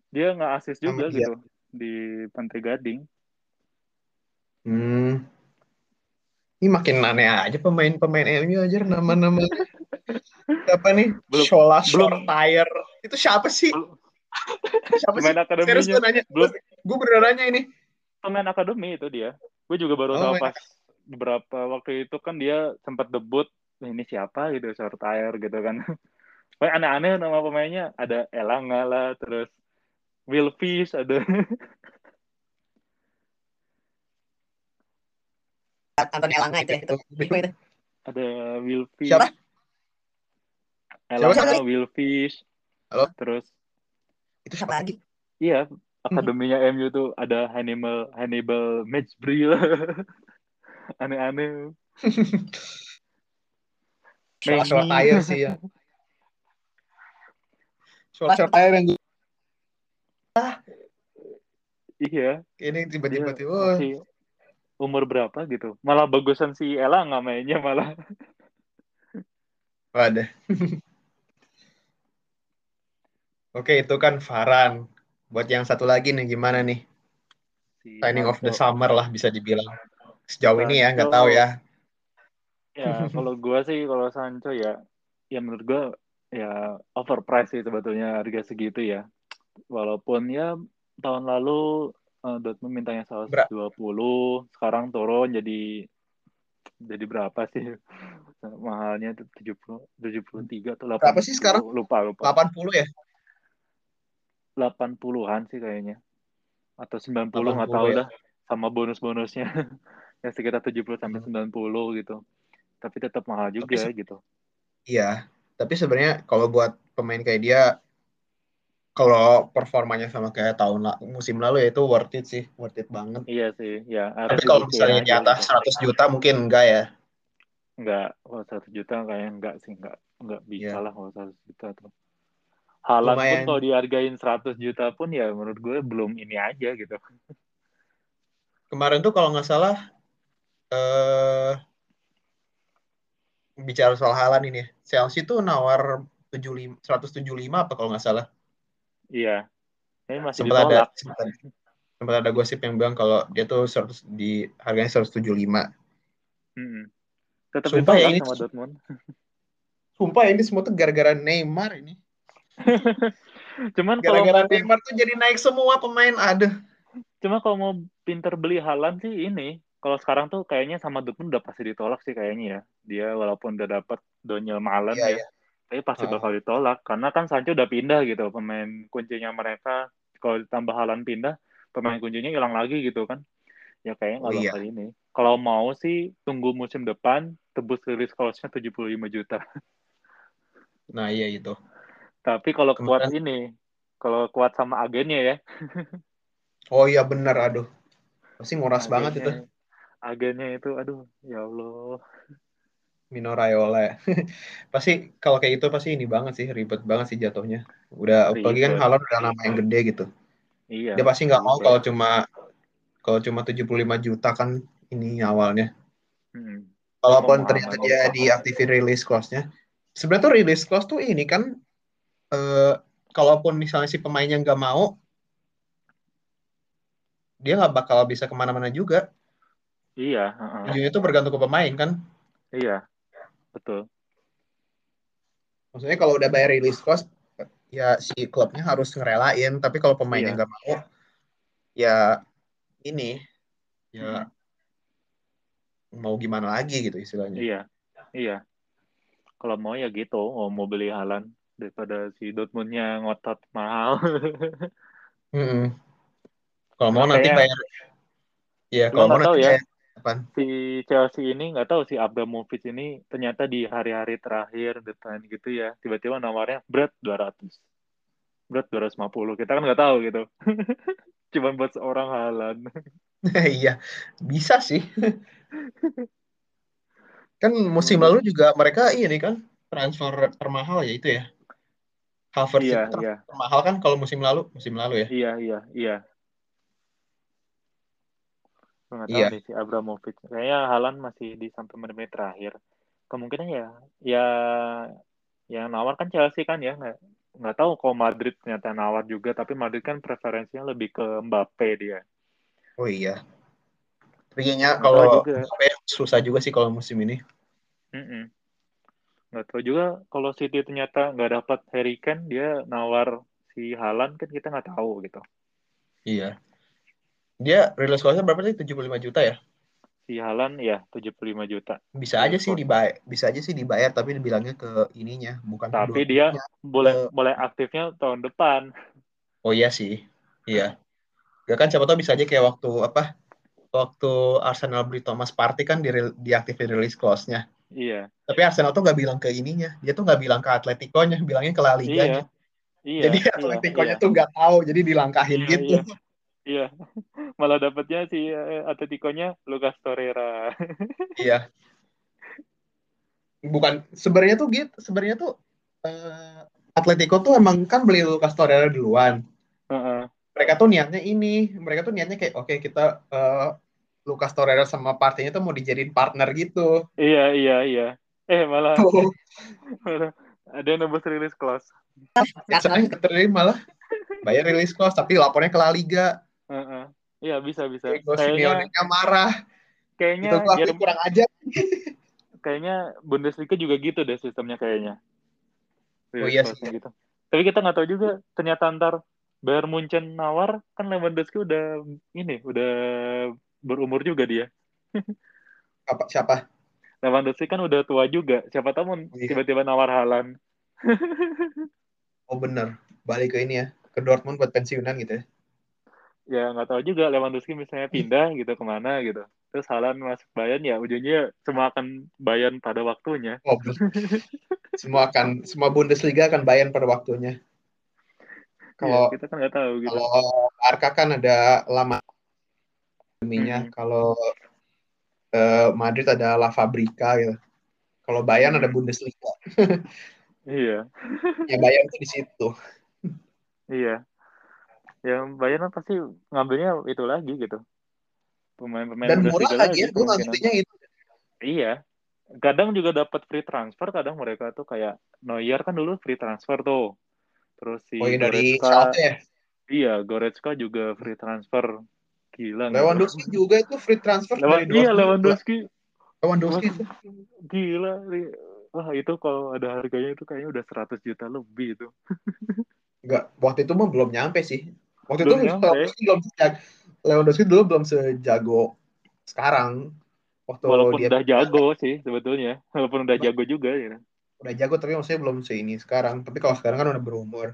dia nggak asis juga Amat gitu di Pantai Gading Hmm. Ini makin aneh aja pemain-pemain MU aja nama-nama. Siapa nih? Belum- Shola belum- Shortire. Itu siapa sih? Belum- Siapa sih? pemain Serius akademinya gue nanya. belum Gue beneran nanya ini. pemain akademi itu dia gue juga baru Oh, tahu pas beberapa waktu itu kan dia sempat debut ini siapa gitu Shortire gitu kan Kayak aneh-aneh nama pemainnya ada Elanga lah terus Will Fish ada Anton Elanga itu ya, itu. Bego itu. ada Will Fish. Siapa? Elanga Siapa? Will Fish. Halo? Terus Itu siapa lagi? iya akademinya MU tuh ada Hannibal Hannibal Matchbrill. Aneh-aneh. Short short tire sih ya. Short short tire yang Iya, ini dia tiba-tiba tiba oh, masih umur berapa gitu. Malah bagusan si Ella nggak mainnya malah. ada. Oke, itu kan Varan. Buat yang satu lagi nih gimana nih? Si Signing of the summer lah bisa dibilang. Sejauh ini ya, nggak Sancho. tahu ya. Ya, kalau gua sih kalau Sancho ya ya menurut gua ya overpriced sih sebetulnya harga segitu ya. Walaupun ya tahun lalu eh, Dortmund mintanya 120, sekarang turun jadi jadi berapa sih? Mahalnya itu 70 73 atau 80. Berapa sih sekarang? Lupa, lupa. 80 ya? 80-an sih kayaknya. Atau 90 nggak 80 tahu ya. dah sama bonus-bonusnya. Ya sekitar 70 sampai Hmm. 90 gitu. Tapi tetap mahal juga se- gitu. Iya. Tapi sebenarnya kalau buat pemain kayak dia, kalau performanya sama kayak tahun la- musim lalu ya itu worth it sih, worth it banget. Iya sih, ya Tapi kalau misalnya di aja atas gitu. 100 juta mungkin enggak ya. Enggak, kalau 1 juta kayaknya enggak sih, enggak enggak bisa Iya. lah kalau 100 juta tuh. Haaland pun Lumayan. kalau dihargain 100 juta pun ya menurut gue belum ini aja gitu. Kemarin tuh kalau nggak salah eh bicara soal Haaland ini, ya, Chelsea tuh nawar 75 175 apa kalau nggak salah. Iya. Ini masih Sempat ada sempat, sempat ada gosip yang bilang kalau dia tuh 100 di harganya 175. Mm-mm. Tetap Sumpah ya ini sama Dortmund. Sumpah ini semua tuh gara-gara Neymar ini. Cuman Gara-gara Neymar tuh jadi naik semua pemain ada. cuma kalau mau pinter beli Haaland sih ini. Kalau sekarang tuh kayaknya sama Dortmund udah pasti ditolak sih kayaknya ya. Dia walaupun udah dapat Daniel Malen Iya, ya, iya. tapi pasti Ah. bakal ditolak karena kan Sancho udah pindah gitu pemain kuncinya mereka. Kalau ditambah Haaland pindah, pemain kuncinya hilang lagi gitu kan. Ya kayaknya nggak Oh, iya. bakal ini. Kalau mau sih tunggu musim depan tebus rilis cost-nya 75 juta. Nah, iya itu. Tapi kalau kuat Kemarin- ini, kalau kuat sama agennya ya, Oh iya benar, aduh. Pasti nguras banget itu. Agennya, itu, aduh, ya Allah. Mino Raiola ya. pasti kalau kayak gitu pasti ini banget sih, ribet banget sih jatuhnya. Udah apalagi kan Ribet. Haaland udah nama yang gede gitu. Iya. Dia pasti nggak mau ribet. kalau cuma kalau cuma 75 juta kan ini awalnya. Hmm. Walaupun Pemahaman. ternyata dia diaktifin release clause-nya. Sebenarnya tuh release clause tuh ini kan eh kalaupun misalnya si pemainnya nggak mau, dia nggak bakal bisa ke mana-mana juga. Iya, heeh. Ujungnya tuh bergantung ke pemain kan. iya, betul. Maksudnya kalau udah bayar release cost, ya si klubnya harus ngerelain. Tapi kalau pemainnya Iya. nggak mau, ya ini, ya mau gimana lagi gitu istilahnya. Iya, iya. Kalau mau ya gitu, oh, mau beli Haaland daripada si Dortmundnya ngotot mahal. Mm-mm. Kalau mau nanti bayar, ya Gua kalau mau tahu nanti ya. Apaan? si Chelsea ini nggak tahu si Abramovich ini ternyata di hari-hari terakhir depan gitu ya tiba-tiba nawarnya berat 200 berat 250 kita kan nggak tahu gitu cuman buat seorang Haaland Iya, bisa sih. kan musim lalu juga mereka ini kan transfer termahal ya itu ya. Havertz iya iya termahal kan kalau musim lalu, musim lalu ya. iya iya iya Gua nggak tahu Iya. nih si Abramovich kayaknya Haaland masih di sampai menit-menit terakhir kemungkinan ya ya yang nawar kan Chelsea kan ya nggak nggak tahu kalau Madrid ternyata nawar juga tapi Madrid kan preferensinya lebih ke Mbappe dia Oh iya. Tapi kayaknya kalau. Mbappe susah juga sih kalau musim ini. Mm-mm. Nggak tahu juga kalau City ternyata nggak dapat Harry Kane, dia nawar si Haaland kan kita nggak tahu gitu. Iya. Dia release cost-nya berapa sih? 75 juta ya? Si Haaland ya 75 juta. Bisa aja sih dibayar, bisa aja sih dibayar tapi dibilangnya ke ininya, bukan ke Tapi dia boleh Eh. boleh aktifnya tahun depan. Oh iya sih. Iya. Gak kan siapa tahu bisa aja kayak waktu apa? Waktu Arsenal beli Thomas Partey kan di diaktifin release clause-nya. Iya. Tapi Arsenal tuh nggak bilang ke ininya, dia tuh nggak bilang ke Atletico-nya, bilangnya ke La Liga. Iya. Iya. jadi iya, Atletico-nya iya. tuh nggak tahu, jadi dilangkahin Iya, gitu. iya. Iya. Malah dapatnya si eh, Atletico-nya Lucas Torreira. Iya. Bukan sebenarnya tuh gitu, sebenarnya tuh eh, Atletico tuh emang kan beli Lucas Torreira duluan. Heeh. Mereka tuh niatnya ini, mereka tuh niatnya kayak oke kita eh, Lucas Torreira sama partainya tuh mau dijadiin partner gitu. Iya, iya, iya. Eh, malah, Tuh, malah ada yang nembus rilis clause. sekarang keterima lah. Bayar rilis cost tapi lapornya ke La Liga. Heeh. Iya, bisa, bisa. Kayaknya, Simeone-nya marah. kayaknya Itu tuh aku Jerman- kurang aja. kayaknya Bundesliga juga gitu deh sistemnya kayaknya. Oh iya sih. gitu. Tapi kita nggak tahu juga ternyata ntar Bayern Munchen nawar kan Lewandowski udah ini udah berumur juga dia. Apa siapa? Lewandowski kan udah tua juga. Siapa tahu Iya. tiba-tiba nawar Halan. Oh bener. Balik ke ini ya. Ke Dortmund buat pensiunan gitu ya. Ya nggak tahu juga Lewandowski misalnya pindah gitu ke mana gitu. Terus Halan masuk Bayern ya ujungnya semua akan Bayern pada waktunya. Oh, semua akan semua Bundesliga akan Bayern pada waktunya. Kalau Iya, kita kan nggak tahu gitu. kalau Barca kan ada lama deminya. Hmm. Kalau eh, Madrid ada La Fabrica gitu. Kalau Bayern ada Hmm. Bundesliga. Iya, Ya Bayern tuh di situ. iya. Ya Bayern pasti ngambilnya itu lagi gitu. Pemain-pemain Dan murah lagi ya. Gue ngertinya itu. Iya. Kadang juga dapat free transfer, kadang mereka tuh kayak Neuer kan dulu free transfer tuh. Terus si Oh iya dari Goretzka, ya. iya Goretzka juga free transfer. Gila? Lewandowski juga itu free transfer Lewa- dari iya. Lewandowski. Lewandowski. Gila. Wah itu kalau ada harganya itu kayaknya udah 100 juta lebih itu. Enggak, waktu itu mah belum nyampe sih. Waktu itu. Lewandowski belum Lewandowski dulu belum sejago sekarang. Waktu Walaupun dia udah jago sih sebetulnya. Walaupun udah jago juga ya. udah jago tapi maksudnya belum seini sekarang. Tapi kalau sekarang kan udah berumur.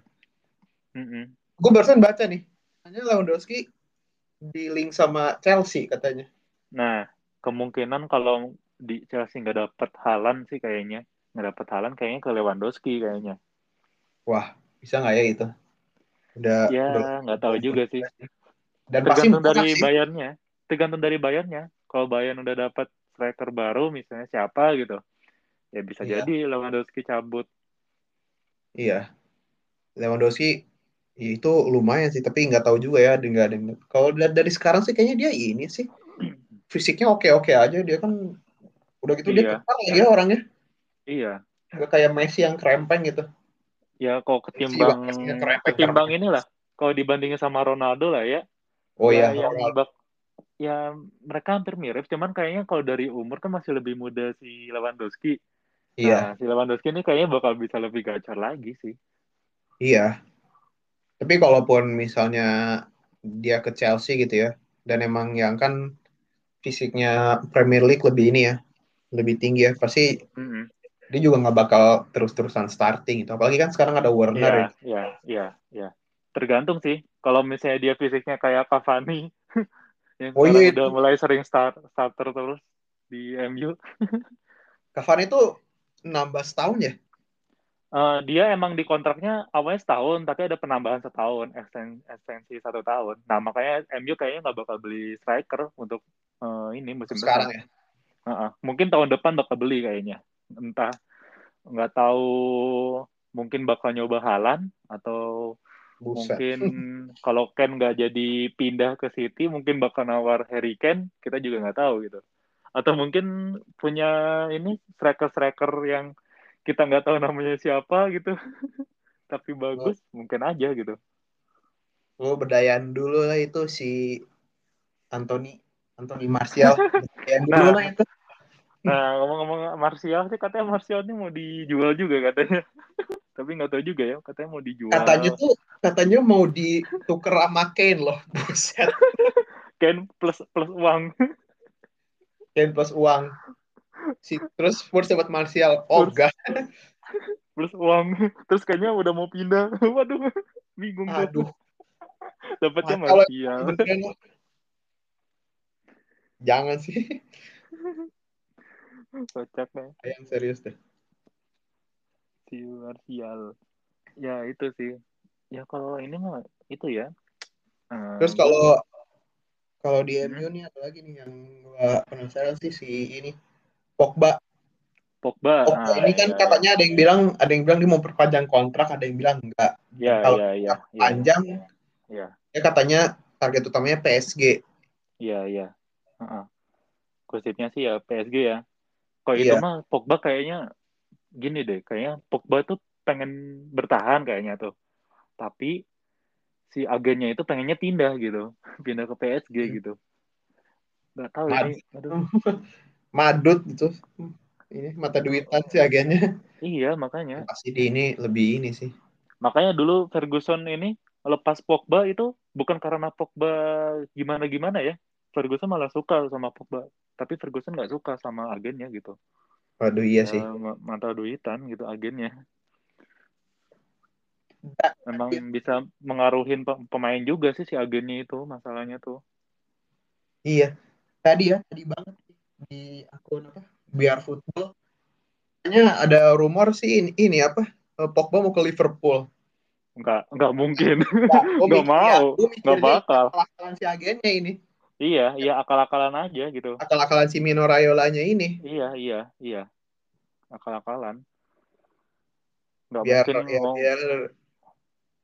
Mm-mm. Gue barusan baca nih, hanya Lewandowski di link sama Chelsea katanya. Nah, kemungkinan kalau di Chelsea nggak dapet Halan sih kayaknya. Nggak dapet Halan kayaknya ke Lewandowski kayaknya. Wah, bisa nggak ya itu? Udah, Ya, nggak tahu juga sih. Dan pasti Tergantung murah dari sih. bayarnya. Tergantung dari bayarnya. Kalau Bayern udah dapat striker baru misalnya siapa gitu. Ya bisa Iya. jadi Lewandowski cabut. Iya. Lewandowski ya itu lumayan sih, tapi nggak tahu juga ya. Nggak ada. Kalau dari, sekarang sih kayaknya dia ini sih fisiknya oke-oke aja. Dia kan udah gitu dia Iya. kekar lagi ya orangnya. Iya. Nggak kayak Messi yang krempeng gitu. Ya kalau ketimbang ketimbang inilah. Kalau dibandingin sama Ronaldo lah ya. Oh ya, iya, yang Ronaldo. bak ya mereka hampir mirip, cuman kayaknya kalau dari umur kan masih lebih muda si Lewandowski. Iya, Nah, si Lewandowski ini kayaknya bakal bisa lebih gacor lagi sih. iya. Tapi kalaupun misalnya dia ke Chelsea gitu ya, dan emang yang kan fisiknya Premier League lebih ini ya, lebih tinggi ya, pasti Mm-mm. Dia juga nggak bakal terus-terusan starting gitu. Apalagi kan sekarang ada Werner Iya, ya. iya, iya, iya. Tergantung sih. Kalau misalnya dia fisiknya kayak Cavani, yang Oh sekarang iya, udah itu. mulai sering start starter terus di MU. Cavani itu 16 tahun ya? Eh, dia emang di kontraknya awalnya setahun, tapi ada penambahan setahun, eksten- ekstensi satu tahun. Nah, makanya MU kayaknya nggak bakal beli striker untuk eh, ini musim Sekarang depan. ya? Heeh. Mungkin tahun depan bakal beli kayaknya. Entah nggak tahu mungkin bakal nyoba Halan atau Buset. mungkin kalau Ken nggak jadi pindah ke City mungkin bakal nawar Harry Kane kita juga nggak tahu gitu atau mungkin punya ini striker-striker yang kita nggak tahu namanya siapa gitu tapi bagus mungkin aja gitu Lo berdayan dulu lah itu si Anthony Anthony Martial. Berdayan dulu Nah. lah itu. Nah ngomong-ngomong Martial sih katanya Martial ini mau dijual juga katanya tapi nggak tahu juga ya katanya mau dijual Katanya tuh katanya mau ditukar sama Kane loh. Buset. Ken plus plus uang Kane plus uang. Si, terus Spurs dapat Martial. Oh enggak. plus uang terus kayaknya udah mau pindah waduh bingung Aduh. dapatnya Martial. Jangan sih. Kocak deh Yang serius deh. si Martial ya itu sih ya kalau ini mah itu ya Eh, Terus kalau kalau di Hmm. MU nih ada lagi nih yang gua penasaran sih si ini Pogba. Pogba Pogba ah, ini kan ya, katanya ada yang bilang ada yang bilang dia mau perpanjang kontrak, ada yang bilang enggak. ya Kalau ya ya ya panjang ya ya katanya target utamanya PSG. Iya, iya. Heeh. Gosipnya sih ya PSG ya. Kalau itu Iya. mah Pogba kayaknya gini deh, kayaknya Pogba tuh pengen bertahan kayaknya tuh. Tapi si agennya itu pengennya pindah gitu, pindah ke PSG Hmm. gitu. Gak tahu ini, aduh. Madut gitu. Ini mata duitan sih agennya. Iya, makanya. Pasti di ini lebih ini sih. Makanya dulu Ferguson ini lepas Pogba itu bukan karena Pogba gimana-gimana ya. Ferguson malah suka sama Pogba. Tapi Ferguson nggak suka sama agennya gitu. Waduh iya Ya, sih. ma- mata duitan gitu agennya. Emang bisa mengaruhin pe- pemain juga sih si agennya itu masalahnya tuh. Iya. Tadi ya, tadi banget di akun apa? Biar football. Hanya ada rumor sih ini, ini apa? eh, Pogba mau ke Liverpool. Nggak, nggak mungkin. Nah, gua Nggak mikir ya, mau. gua Nggak mikirnya bakal. akal-akalan si agennya ini. Iya, iya akal-akalan aja gitu. Akal-akalan si Mino Rayolanya ini. Iya, iya, iya. Akal-akalan. Nggak Biar mungkin ya, mau biar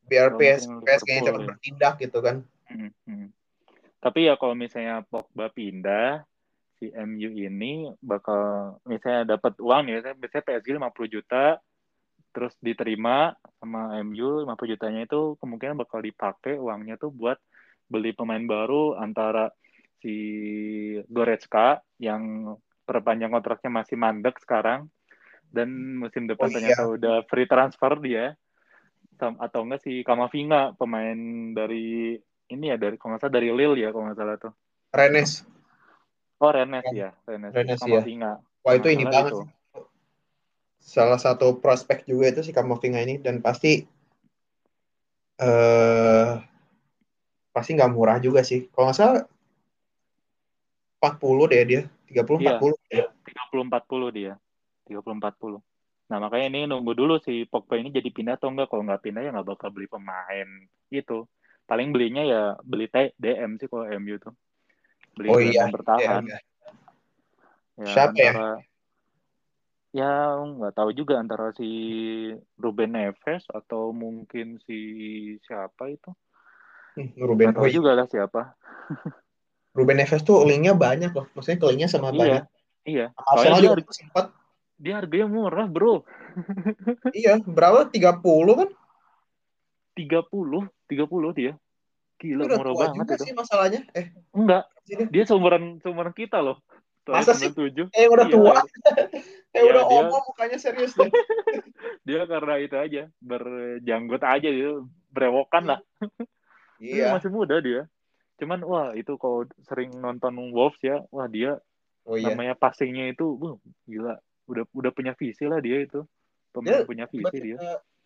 biar PS PSG cepat ya. bertindak gitu kan. Hmm, hmm. Tapi ya kalau misalnya Pogba pindah, si MU ini bakal misalnya dapat uang nih, misalnya biasanya PSG 50 juta, terus diterima sama MU 50 jutanya itu kemungkinan bakal dipakai uangnya tuh buat beli pemain baru antara si Goretzka yang perpanjang kontraknya masih mandek sekarang dan musim depan Oh, iya. ternyata udah free transfer dia atau enggak si Kamavinga pemain dari ini ya dari kalau nggak salah dari Lille ya kalau nggak salah tuh Rennes. oh Rennes ya Rennes, Rennes, ya. Kamavinga Wah Kalau itu ini banget itu. Salah satu prospek juga itu si Kamavinga ini dan pasti eh pasti nggak murah juga sih. Kalau nggak salah 40 deh dia, 30 Iya. 40 ya. 30-40 dia 30-40 nah makanya ini nunggu dulu si Pogba ini jadi pindah atau enggak kalau nggak pindah ya nggak bakal beli pemain itu paling belinya ya beli DM sih kalau MU tuh beli Oh iya, bertahan iya, ya Siapa ya? antara ya nggak tahu juga antara si Ruben Neves atau mungkin si siapa itu Hmm, Ruben iya. juga lah siapa Ruben Neves tuh linknya banyak loh. Maksudnya ke linknya sama banyak. iya iya Arsenal soalnya dia, juga harga- sempat dia harganya murah bro iya berapa 30 kan? 30 30 dia Itu gila udah murah tua banget juga itu sih masalahnya. Eh, enggak dia seumuran seumuran kita loh Masa sih? 97 Eh udah Iya, tua. eh Iya, udah dia- omong mukanya serius deh. dia karena itu aja berjanggut aja dia berewokan lah Dia iya. masih muda dia cuman wah itu kalau sering nonton Wolves ya wah dia Oh iya. namanya passingnya itu wuh, gila udah udah punya visi lah dia itu pemain Dia punya visi dia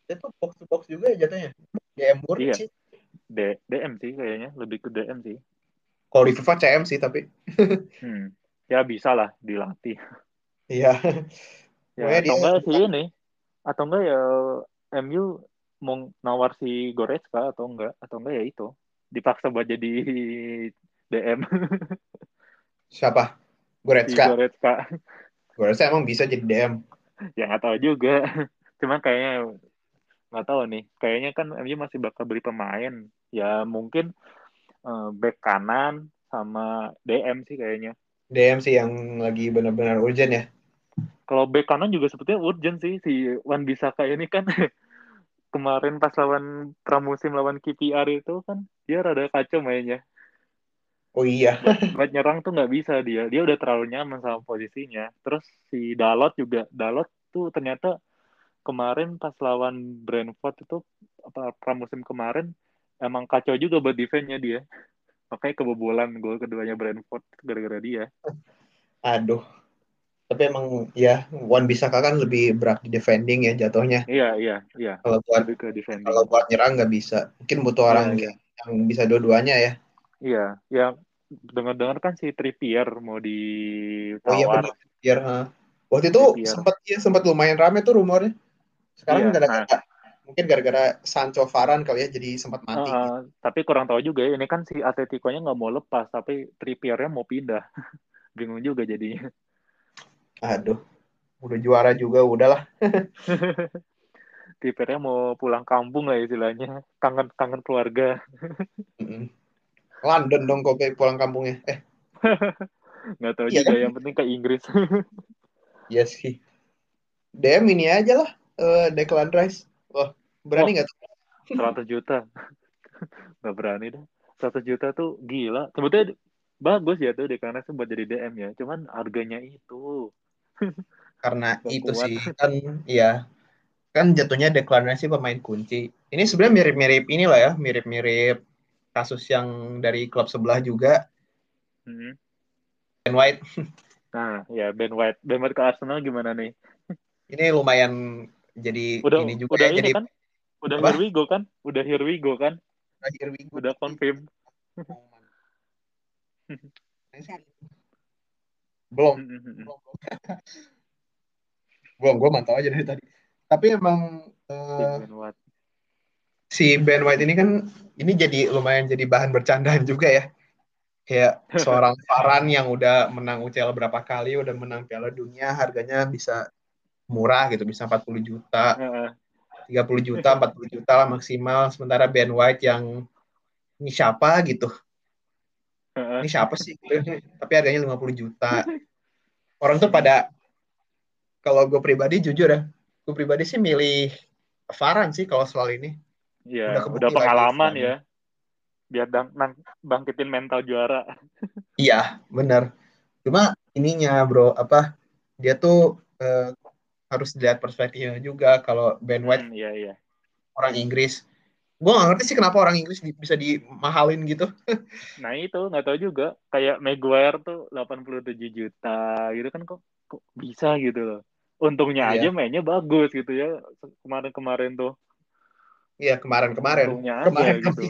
dia tuh box to box juga ya jatuhnya. DM murni Iya. sih. D- DM sih kayaknya lebih ke DM sih Kalau di FIFA CM sih tapi. hmm. ya bisa lah dilatih Iya. ya Pokoknya atau enggak sih ini atau enggak ya MU mau nawar si Goretzka atau enggak atau enggak ya itu dipaksa buat jadi DM Siapa? si Goretzka. Goretzka Goretzka emang bisa jadi DM. ya nggak tahu juga cuman kayaknya nggak tahu nih kayaknya kan MU masih bakal beli pemain ya mungkin eh, back kanan sama DM sih kayaknya DM sih yang lagi benar-benar urgent ya. kalau back kanan juga sebetulnya urgent sih si Wan Bisaka ini kan kemarin pas lawan pramusim lawan KPR itu kan dia rada kacau mainnya. Oh iya. buat nyerang tuh nggak bisa dia. Dia udah terlalu nyaman sama posisinya. Terus si Dalot juga Dalot tuh ternyata kemarin pas lawan Brentford itu apa pramusim kemarin emang kacau juga buat defense-nya dia. Makanya kebobolan gol keduanya Brentford gara-gara dia. Aduh. Tapi emang ya Wan Bisaka kan lebih berat di defending ya jatuhnya. iya iya iya Kalau buat lebih ke defending kalau buat nyerang nggak bisa. Mungkin butuh orang Iya, yang bisa dua-duanya ya. iya ya dengar-dengar kan si Trippier mau Oh iya benar. Biar ha. Waktu itu sempat ya sempat lumayan rame tuh rumornya. Sekarang iya, gara-gara nah, mungkin gara-gara Sancho Varan kali ya jadi sempat mati. Uh, gitu. Tapi kurang tahu juga ya ini kan si Atletico-nya nggak mau lepas tapi Trippier-nya mau pindah. Bingung juga jadinya. Aduh, udah juara juga udahlah. Trippier-nya mau pulang kampung lah istilahnya, kangen kangen keluarga. London dong kok kayak pulang kampungnya. Eh. nggak tahu iya juga kan? yang penting ke Inggris. Iya sih. DM ini aja lah, uh, Declan Rice. Wah, berani nggak oh, tuh? 100 juta. nggak berani dah. 100 juta tuh gila. Sebetulnya bagus ya tuh Declan Rice buat jadi DM ya. Cuman harganya itu. Karena itu kuat. sih kan ya kan jatuhnya Declan Rice pemain kunci. Ini sebenarnya mirip-mirip inilah ya, mirip-mirip kasus yang dari klub sebelah juga. Hmm. Ben White. Nah, ya Ben White. Ben White ke Arsenal gimana nih? Ini lumayan jadi udah, ini juga udah ya, ini jadi kan? Udah apa? here we go kan? Udah here we go kan? Udah here we go. Udah confirm. Belum. belum. belum, gue mantau aja dari tadi. Tapi emang uh, si Ben White ini kan ini jadi lumayan jadi bahan bercandaan juga ya kayak seorang Faran yang udah menang UCL berapa kali, udah menang Piala Dunia, harganya bisa murah gitu, bisa 40 juta, 30 juta, 40 juta lah maksimal. Sementara Ben White yang ini siapa gitu. Ini siapa sih? Tapi harganya 50 juta. Orang tuh pada kalau gue pribadi jujur ya, gue pribadi sih milih Faran sih kalau soal ini. Iya, udah, udah pengalaman ya biar bang, bang, bangkitin mental juara. iya, benar. Cuma ininya bro, apa dia tuh eh, harus dilihat perspektifnya juga. Kalau Ben White hmm, iya, iya. orang Inggris, gue gak ngerti sih kenapa orang Inggris bisa dimahalin gitu. nah itu nggak tahu juga. Kayak Maguire tuh 87 juta gitu kan kok, kok bisa gitu loh. Untungnya iya. aja mainnya bagus gitu ya kemarin-kemarin tuh. Iya kemarin-kemarin. Untungnya kemarin aja gitu.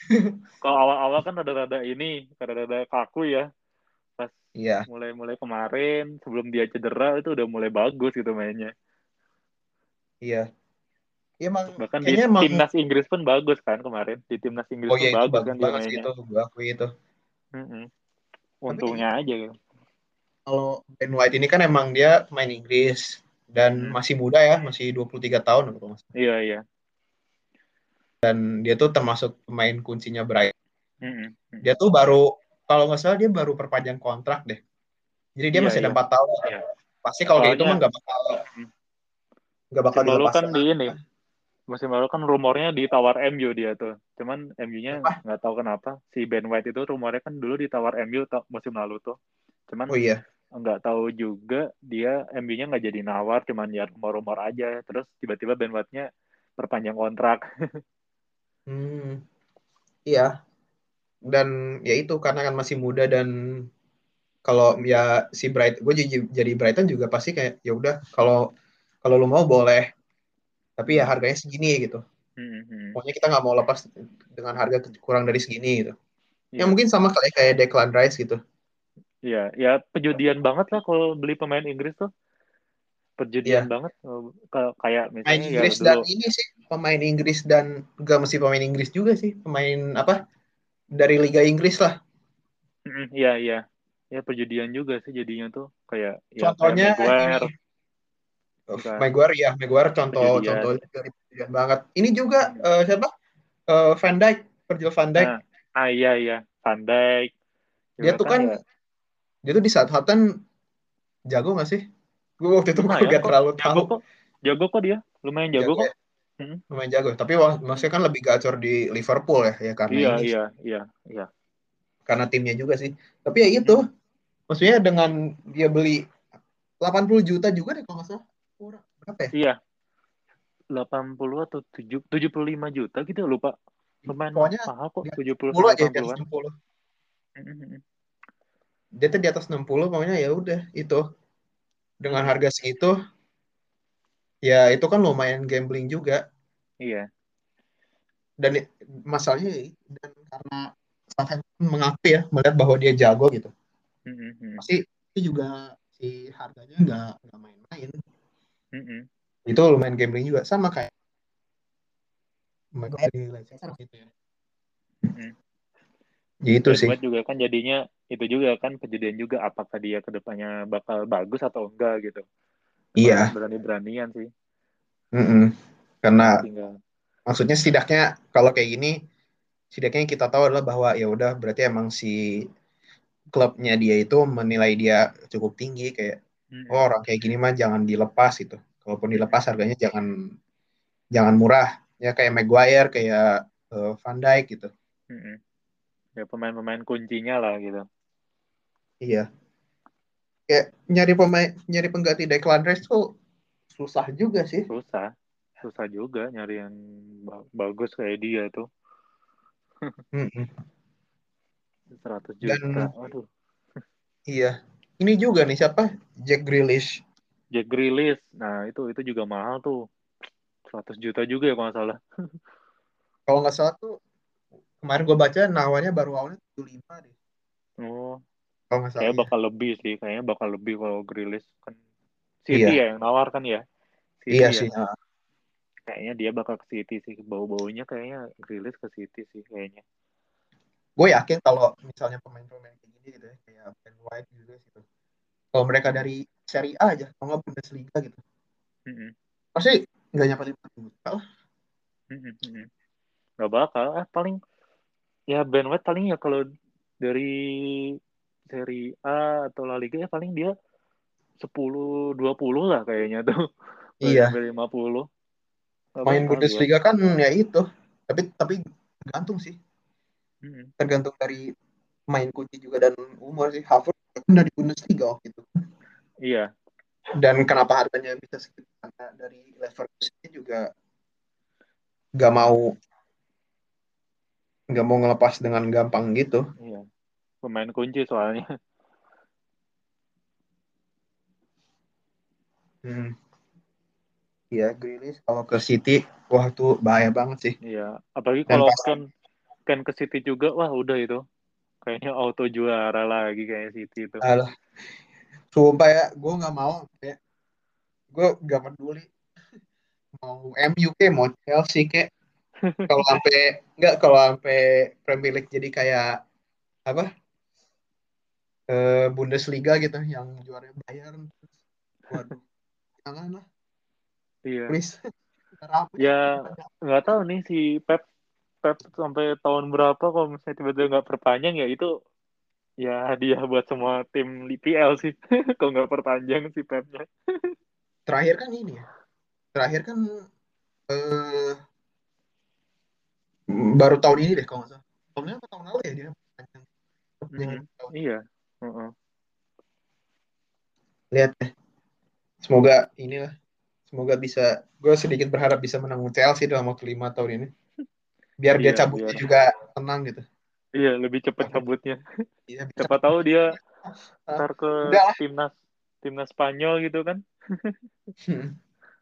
Kalau awal-awal kan rada-rada ini, rada-rada kaku ya. Pas iya. mulai-mulai kemarin, sebelum dia cedera itu udah mulai bagus gitu mainnya. Iya. Iya emang bahkan di emang... timnas Inggris pun bagus kan kemarin. Di timnas Inggris oh, iya, pun bagus, bagus kan dia mainnya. Itu, gue akui itu. Mm -hmm. Untungnya Tapi, aja gitu. Kalau Ben White ini kan emang dia main Inggris dan hmm. masih muda ya, masih 23 tahun Iya, iya dan dia tuh termasuk pemain kuncinya Brighton. Mm-hmm. Dia tuh baru kalau nggak salah dia baru perpanjang kontrak deh. Jadi dia yeah, masih ada empat yeah. tahun. Yeah. Pasti kalau kayak itu mah nggak bakal mm. nggak bakal Musim kan di ini. Musim lalu kan rumornya ditawar MU dia tuh. Cuman MU-nya nggak tahu kenapa si Ben White itu rumornya kan dulu ditawar MU musim lalu tuh. Cuman oh, iya. nggak tahu juga dia MU-nya nggak jadi nawar, cuman ya rumor-rumor aja. Terus tiba-tiba Ben White-nya perpanjang kontrak. Hmm, iya. Dan ya itu karena kan masih muda dan kalau ya si Bright, gue jadi, jadi Brighton juga pasti kayak ya udah kalau kalau lu mau boleh, tapi ya harganya segini gitu. Hmm. Pokoknya kita nggak mau lepas dengan harga kurang dari segini gitu. Ya, ya mungkin sama kayak kayak Declan Rice gitu. Iya, ya pejudian banget lah kalau beli pemain Inggris tuh perjudian yeah. banget kayak misalnya pemain Inggris ya, dan dulu... ini sih pemain Inggris dan gak mesti pemain Inggris juga sih pemain apa dari Liga Inggris lah iya iya ya perjudian juga sih jadinya tuh kayak ya, contohnya kayak Maguire ini. Oh, Maguire ya Maguire contoh perjudian. contoh dari perjudian banget ini juga uh, siapa uh, Van Dijk Virgil Van Dijk nah, ah iya iya Van Dijk dia tuh kan, ya. dia tuh di saat Southampton jago gak sih Gue waktu itu gak terlalu jago tahu. Kok. Jago kok dia, lumayan jago, jago kok. Ya? Hmm. Lumayan jago, tapi wah, maksudnya kan lebih gacor di Liverpool ya, ya karena iya, ini. Iya, iya, iya. Karena timnya juga sih. Tapi ya itu, hmm. maksudnya dengan dia beli 80 juta juga deh kalau nggak salah. Berapa ya? Iya. 80 atau 7, 75 juta gitu lupa. Lumayan Pokoknya mahal kok, 70 60 aja di atas 60. Hmm. Dia tuh di atas 60 pokoknya ya udah itu dengan harga segitu ya itu kan lumayan gambling juga iya dan masalahnya dan karena Southampton mengaku ya melihat bahwa dia jago gitu mm-hmm. pasti itu juga si harganya nggak nggak main-main. Mm-mm. Itu lumayan gambling juga sama kayak Maguire di Leicester gitu ya. Mm. Gitu Ben sih. Juga kan jadinya itu juga kan kejadian juga apakah dia ke depannya bakal bagus atau enggak gitu. Iya. Berani-beranian sih. Mm-mm. Karena Tinggal. maksudnya setidaknya kalau kayak gini setidaknya yang kita tahu adalah bahwa ya udah berarti emang si klubnya dia itu menilai dia cukup tinggi kayak. Oh, orang kayak gini mah jangan dilepas gitu. Kalaupun dilepas harganya jangan jangan murah. Ya kayak Maguire, kayak eh, Van Dijk gitu. Ya pemain-pemain kuncinya lah gitu. Iya. Kayak nyari pemain nyari pengganti Declan Rice tuh susah juga sih. Susah. Susah juga nyari yang ba- bagus kayak dia tuh. Mm-mm. 100 Dan- juta. Aduh. Iya. Ini juga nih siapa? Jack Grealish. Jack Grealish. Nah, itu itu juga mahal tuh. 100 juta juga ya kalau nggak salah. Kalau nggak salah tuh kemarin gue baca nawarnya baru awalnya 75 deh. Oh, Kalau nggak salah. kayaknya ya. bakal lebih sih. Kayaknya bakal lebih kalau Grealish kan City Iya. ya yang nawarkan ya. City Iya ya. sih. ah. Kayaknya dia bakal ke City sih. Bau-baunya kayaknya Grealish ke City sih kayaknya. Gue yakin kalau misalnya pemain-pemain kayak gini gitu ya, kayak Ben White gitu. Kalau mereka dari Serie A aja, kalau nggak Bundesliga gitu, Mm-mm. pasti nggak nyampe 5 juta lah. Nggak bakal. Ah, paling ya Ben White paling ya kalau dari Serie A atau La Liga ya paling dia 10 20 lah kayaknya tuh. Iya. sampai 50. Nggak Main Bundesliga kan ya itu. Tapi tapi tergantung sih. Mm-mm. Tergantung dari main kunci juga dan umur sih. Kan dari Bundesliga waktu itu. Iya. Dan kenapa harganya bisa segitu? Karena dari Leverkusen juga nggak mau nggak mau ngelepas dengan gampang gitu. Iya. Pemain kunci soalnya. Hmm. Iya, Grealish kalau ke City, wah tuh bahaya banget sih. Iya. Apalagi Dan kalau pas- Ken Ken ke City juga, wah udah itu. Kayaknya auto juara lagi kayak City itu. Alah, sumpah ya, gue nggak mau kayak gue nggak peduli mau MU kayak mau Chelsea kayak kalau sampai nggak kalau sampai Premier League jadi kayak apa eh, Bundesliga gitu yang juaranya Bayern waduh jangan lah Iya. please. Ya nggak tahu nih si Pep Pep sampai tahun berapa kalau misalnya tiba-tiba nggak perpanjang ya itu ya hadiah buat semua tim IPL sih kalau nggak perpanjang si Pepnya. terakhir kan ini ya terakhir kan eh baru tahun ini deh kalau nggak salah tahun ini apa tahun lalu ya dia perpanjang. Mhm. tahun. Iya. Heeh. lihat deh semoga inilah semoga bisa gue sedikit berharap bisa menang Chelsea dalam waktu lima tahun ini biar dia Iya, cabutnya biar- juga tenang gitu Iya lebih cepet cabutnya. Iya. Siapa tahu dia Ah, ntar ke udah timnas timnas Spanyol gitu kan. Hmm.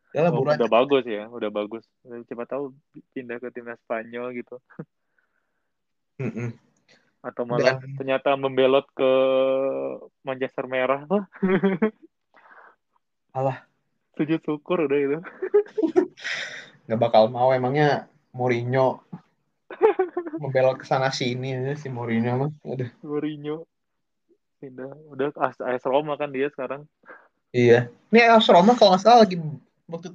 Udah lah, Oh, udah bagus ya, udah bagus. Siapa tahu pindah ke timnas Spanyol gitu. Mm-mm. Atau malah Dan- ternyata membelot ke Manchester Merah. Alah. Sujud syukur udah itu. nggak bakal mau emangnya Mourinho membelok ke sana sini aja si Mourinho mah Aduh. Mourinho. Pindah. Udah AS, AS Roma kan dia sekarang. iya ini AS Roma kalau nggak salah lagi waktu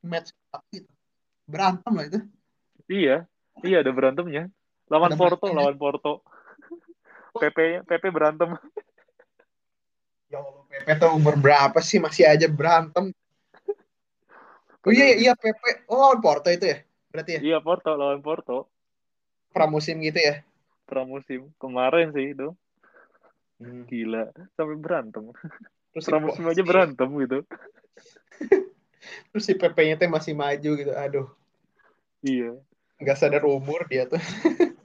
match gitu berantem lah itu Iya. Iya ada berantemnya. Lawan Ada Porto, berantemnya. lawan Porto. PP PP berantem. ya Allah Pepe tuh umur berapa sih masih aja berantem oh iya iya Pepe oh lawan Porto itu ya berarti ya Iya Porto lawan Porto. Pramusim gitu ya Pramusim kemarin sih itu. Hmm. Gila. Sampai berantem. terus si, Pramusim si- aja berantem gitu. terus si Pepe nya tuh masih maju gitu aduh Iya. nggak sadar umur dia tuh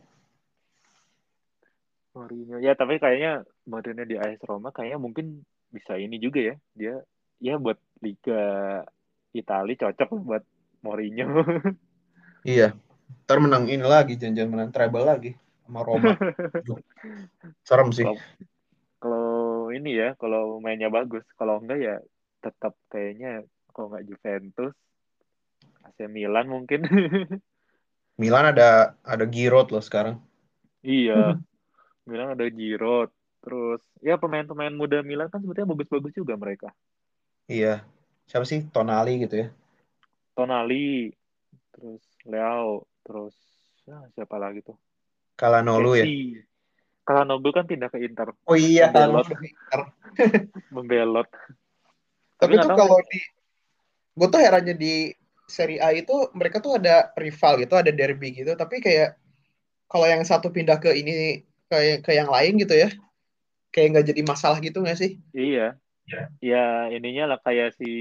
Mourinho. Ya tapi kayaknya modelnya di AS Roma kayaknya mungkin bisa ini juga ya. Dia ya buat Liga Italia cocok buat Mourinho. iya ntar menang ini lagi janjian menang treble lagi sama Roma serem sih Kalau- Kalau ini ya, kalau mainnya bagus. Kalau enggak ya tetap kayaknya kalau nggak Juventus, AC Milan mungkin. Milan ada ada Giroud loh sekarang. iya, Milan ada Giroud. Terus ya pemain-pemain muda Milan kan sebetulnya bagus-bagus juga mereka. Iya. Siapa sih? Tonali gitu ya. Tonali, terus Leo, terus ya, siapa lagi tuh? Kalanolu ya. Messi. Kalanoglu kan pindah ke Inter. Oh iya, Membelot. Kalanolu ke Inter. Membelot. Tapi nggak tuh kalau di gue tuh herannya di Serie A itu mereka tuh ada rival gitu, ada derby gitu, tapi kayak kalau yang satu pindah ke ini ke ke yang lain gitu ya, kayak nggak jadi masalah gitu nggak sih? Iya. Iya. Ya ininya lah kayak si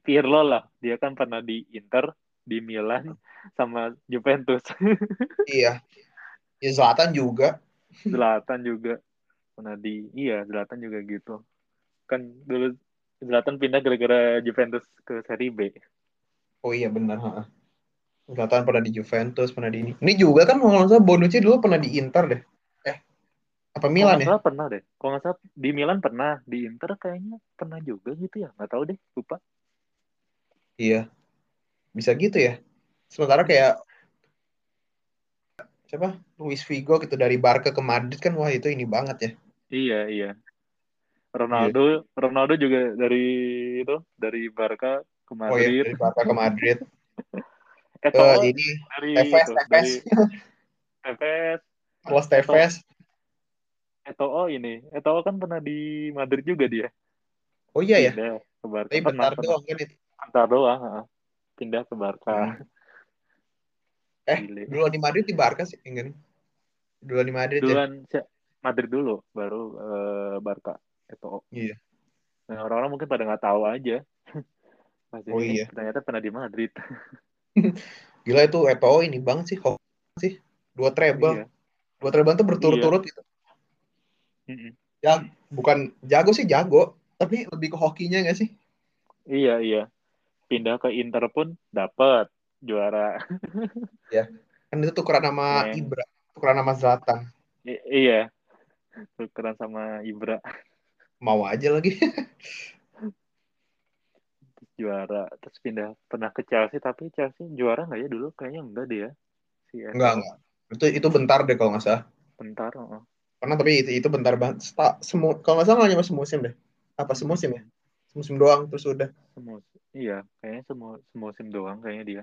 Pirlo lah. Dia kan pernah di Inter, di Milan, sama Juventus. Iya. Ya Zlatan juga. Zlatan juga pernah di iya Zlatan juga gitu. Kan dulu Zlatan pindah gara-gara Juventus ke Serie B. Oh iya benar. ha. Zlatan pernah di Juventus, pernah di ini. Ini juga kan kalau nggak salah Bonucci dulu pernah di Inter deh. Eh, apa Milan ya? salah pernah deh. Kalau nggak salah di Milan pernah, di Inter kayaknya pernah juga gitu ya. Nggak tahu deh, lupa. Iya. Bisa gitu ya. Sementara kayak siapa? Luis Figo gitu dari Barca ke Madrid kan wah itu ini banget ya. Iya, iya. Ronaldo, Ronaldo juga dari itu, dari Barca ke Oh iya, Madrid. dari Barca ke Madrid. Ke To'o ini dari Tevez, itu, Tevez. Tevez. Carlos Tevez. Eto'o ini, Eto'o kan pernah di Madrid juga dia. Oh iya ya. Pindah ke Barca. Tapi bentar pernah. doang kan itu. Bentar doang. Pindah ke Barca. Eh, Gile. duluan di Madrid di Barca sih, enggak nih? Duluan di Madrid ya. Duluan si- Madrid dulu, baru eh, Barca. Eto'o. Iya. Nah, orang-orang mungkin pada nggak tahu aja. Masih Oh iya. ternyata pernah di Madrid. Gila itu Eto'o ini bang sih, hoki sih. Dua treble. Iya. Dua treble tuh berturut-turut gitu. Mm-mm. Ya, bukan jago sih jago, tapi lebih ke hokinya nggak sih? Iya, iya. Pindah ke Inter pun dapat juara. Kan itu tukeran sama Yang- Ibra, tukeran sama Zlatan. I- iya. Tukeran sama Ibra Mau aja lagi. juara. Terus pindah pernah ke Chelsea tapi Chelsea juara nggak ya dulu? Kayaknya enggak deh ya. Si. Enggak, enggak. Itu itu bentar deh kalau nggak salah. Bentar. oh. Karena tapi itu, itu bentar banget. Sta- semu, kalau nggak salah nggak nyampe semusim deh. Apa semusim ya? Semusim doang terus udah. Semu iya, kayaknya semu semusim doang kayaknya dia.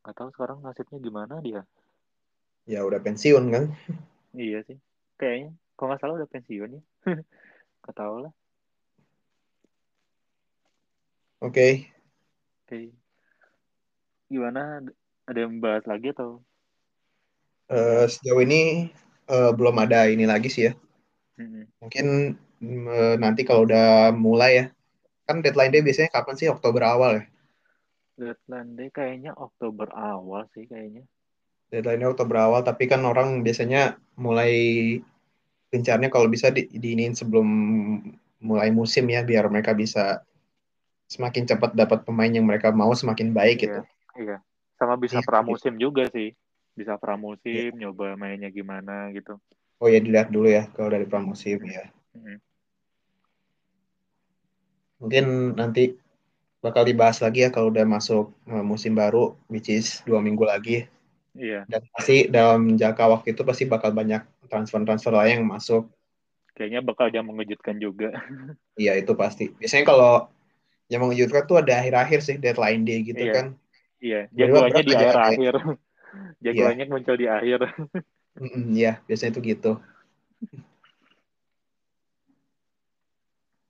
Gak tahu sekarang nasibnya gimana dia. Ya udah pensiun kan. Iya sih. Kayaknya kalau nggak salah udah pensiun ya. Gak tahu lah. Oke. Oke. Gimana? Ada yang bahas lagi atau? Eh, sejauh ini eh, belum ada ini lagi sih ya. Mm-mm. Mungkin eh, nanti kalau udah mulai ya. Kan deadline day biasanya kapan sih? Oktober awal ya. Deadline day kayaknya Oktober awal sih kayaknya. Deadline-nya Oktober awal, tapi kan orang biasanya mulai gencarnya kalau bisa di, diinin sebelum mulai musim ya, biar mereka bisa semakin cepat dapat pemain yang mereka mau semakin baik gitu. Iya. Sama bisa Iya, pramusim juga sih. Bisa pramusim, nyoba mainnya gimana gitu. Oh ya dilihat dulu ya kalau dari pramusim ya. Mungkin nanti bakal dibahas lagi ya kalau udah masuk eh, musim baru, which is dua minggu lagi. Iya. Dan pasti dalam jangka waktu itu pasti bakal banyak transfer-transfer lain yang masuk. Kayaknya bakal yang mengejutkan juga. Iya itu pasti. Biasanya kalau yang mengejutkan tuh ada akhir-akhir sih deadline day gitu Iya. kan. Iya. Jagoannya di akhir-akhir. Jagoannya muncul di akhir. Iya biasanya itu gitu.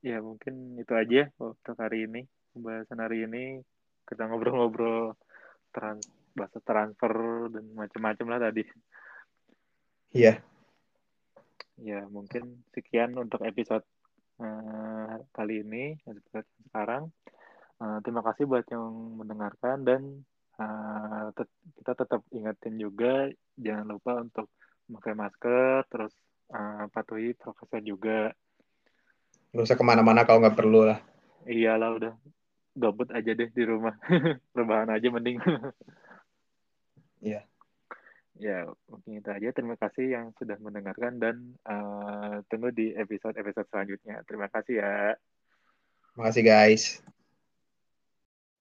Ya mungkin itu aja untuk hari ini. Pembahasan hari ini kita ngobrol-ngobrol trans bahasa transfer dan macam-macam lah tadi. Iya. Ya mungkin sekian untuk episode eh, kali ini episode sekarang. Eh, terima kasih buat yang mendengarkan dan eh, tet- kita tetap ingetin juga jangan lupa untuk memakai masker terus eh, patuhi prokesnya juga. Gak usah ke mana-mana kalau nggak perlu lah. Iyalah udah gabut aja deh di rumah. Rebahan aja mending. Iya. ya mungkin itu aja. Terima kasih yang sudah mendengarkan dan uh, tunggu di episode-episode selanjutnya. Terima kasih ya. Terima kasih guys.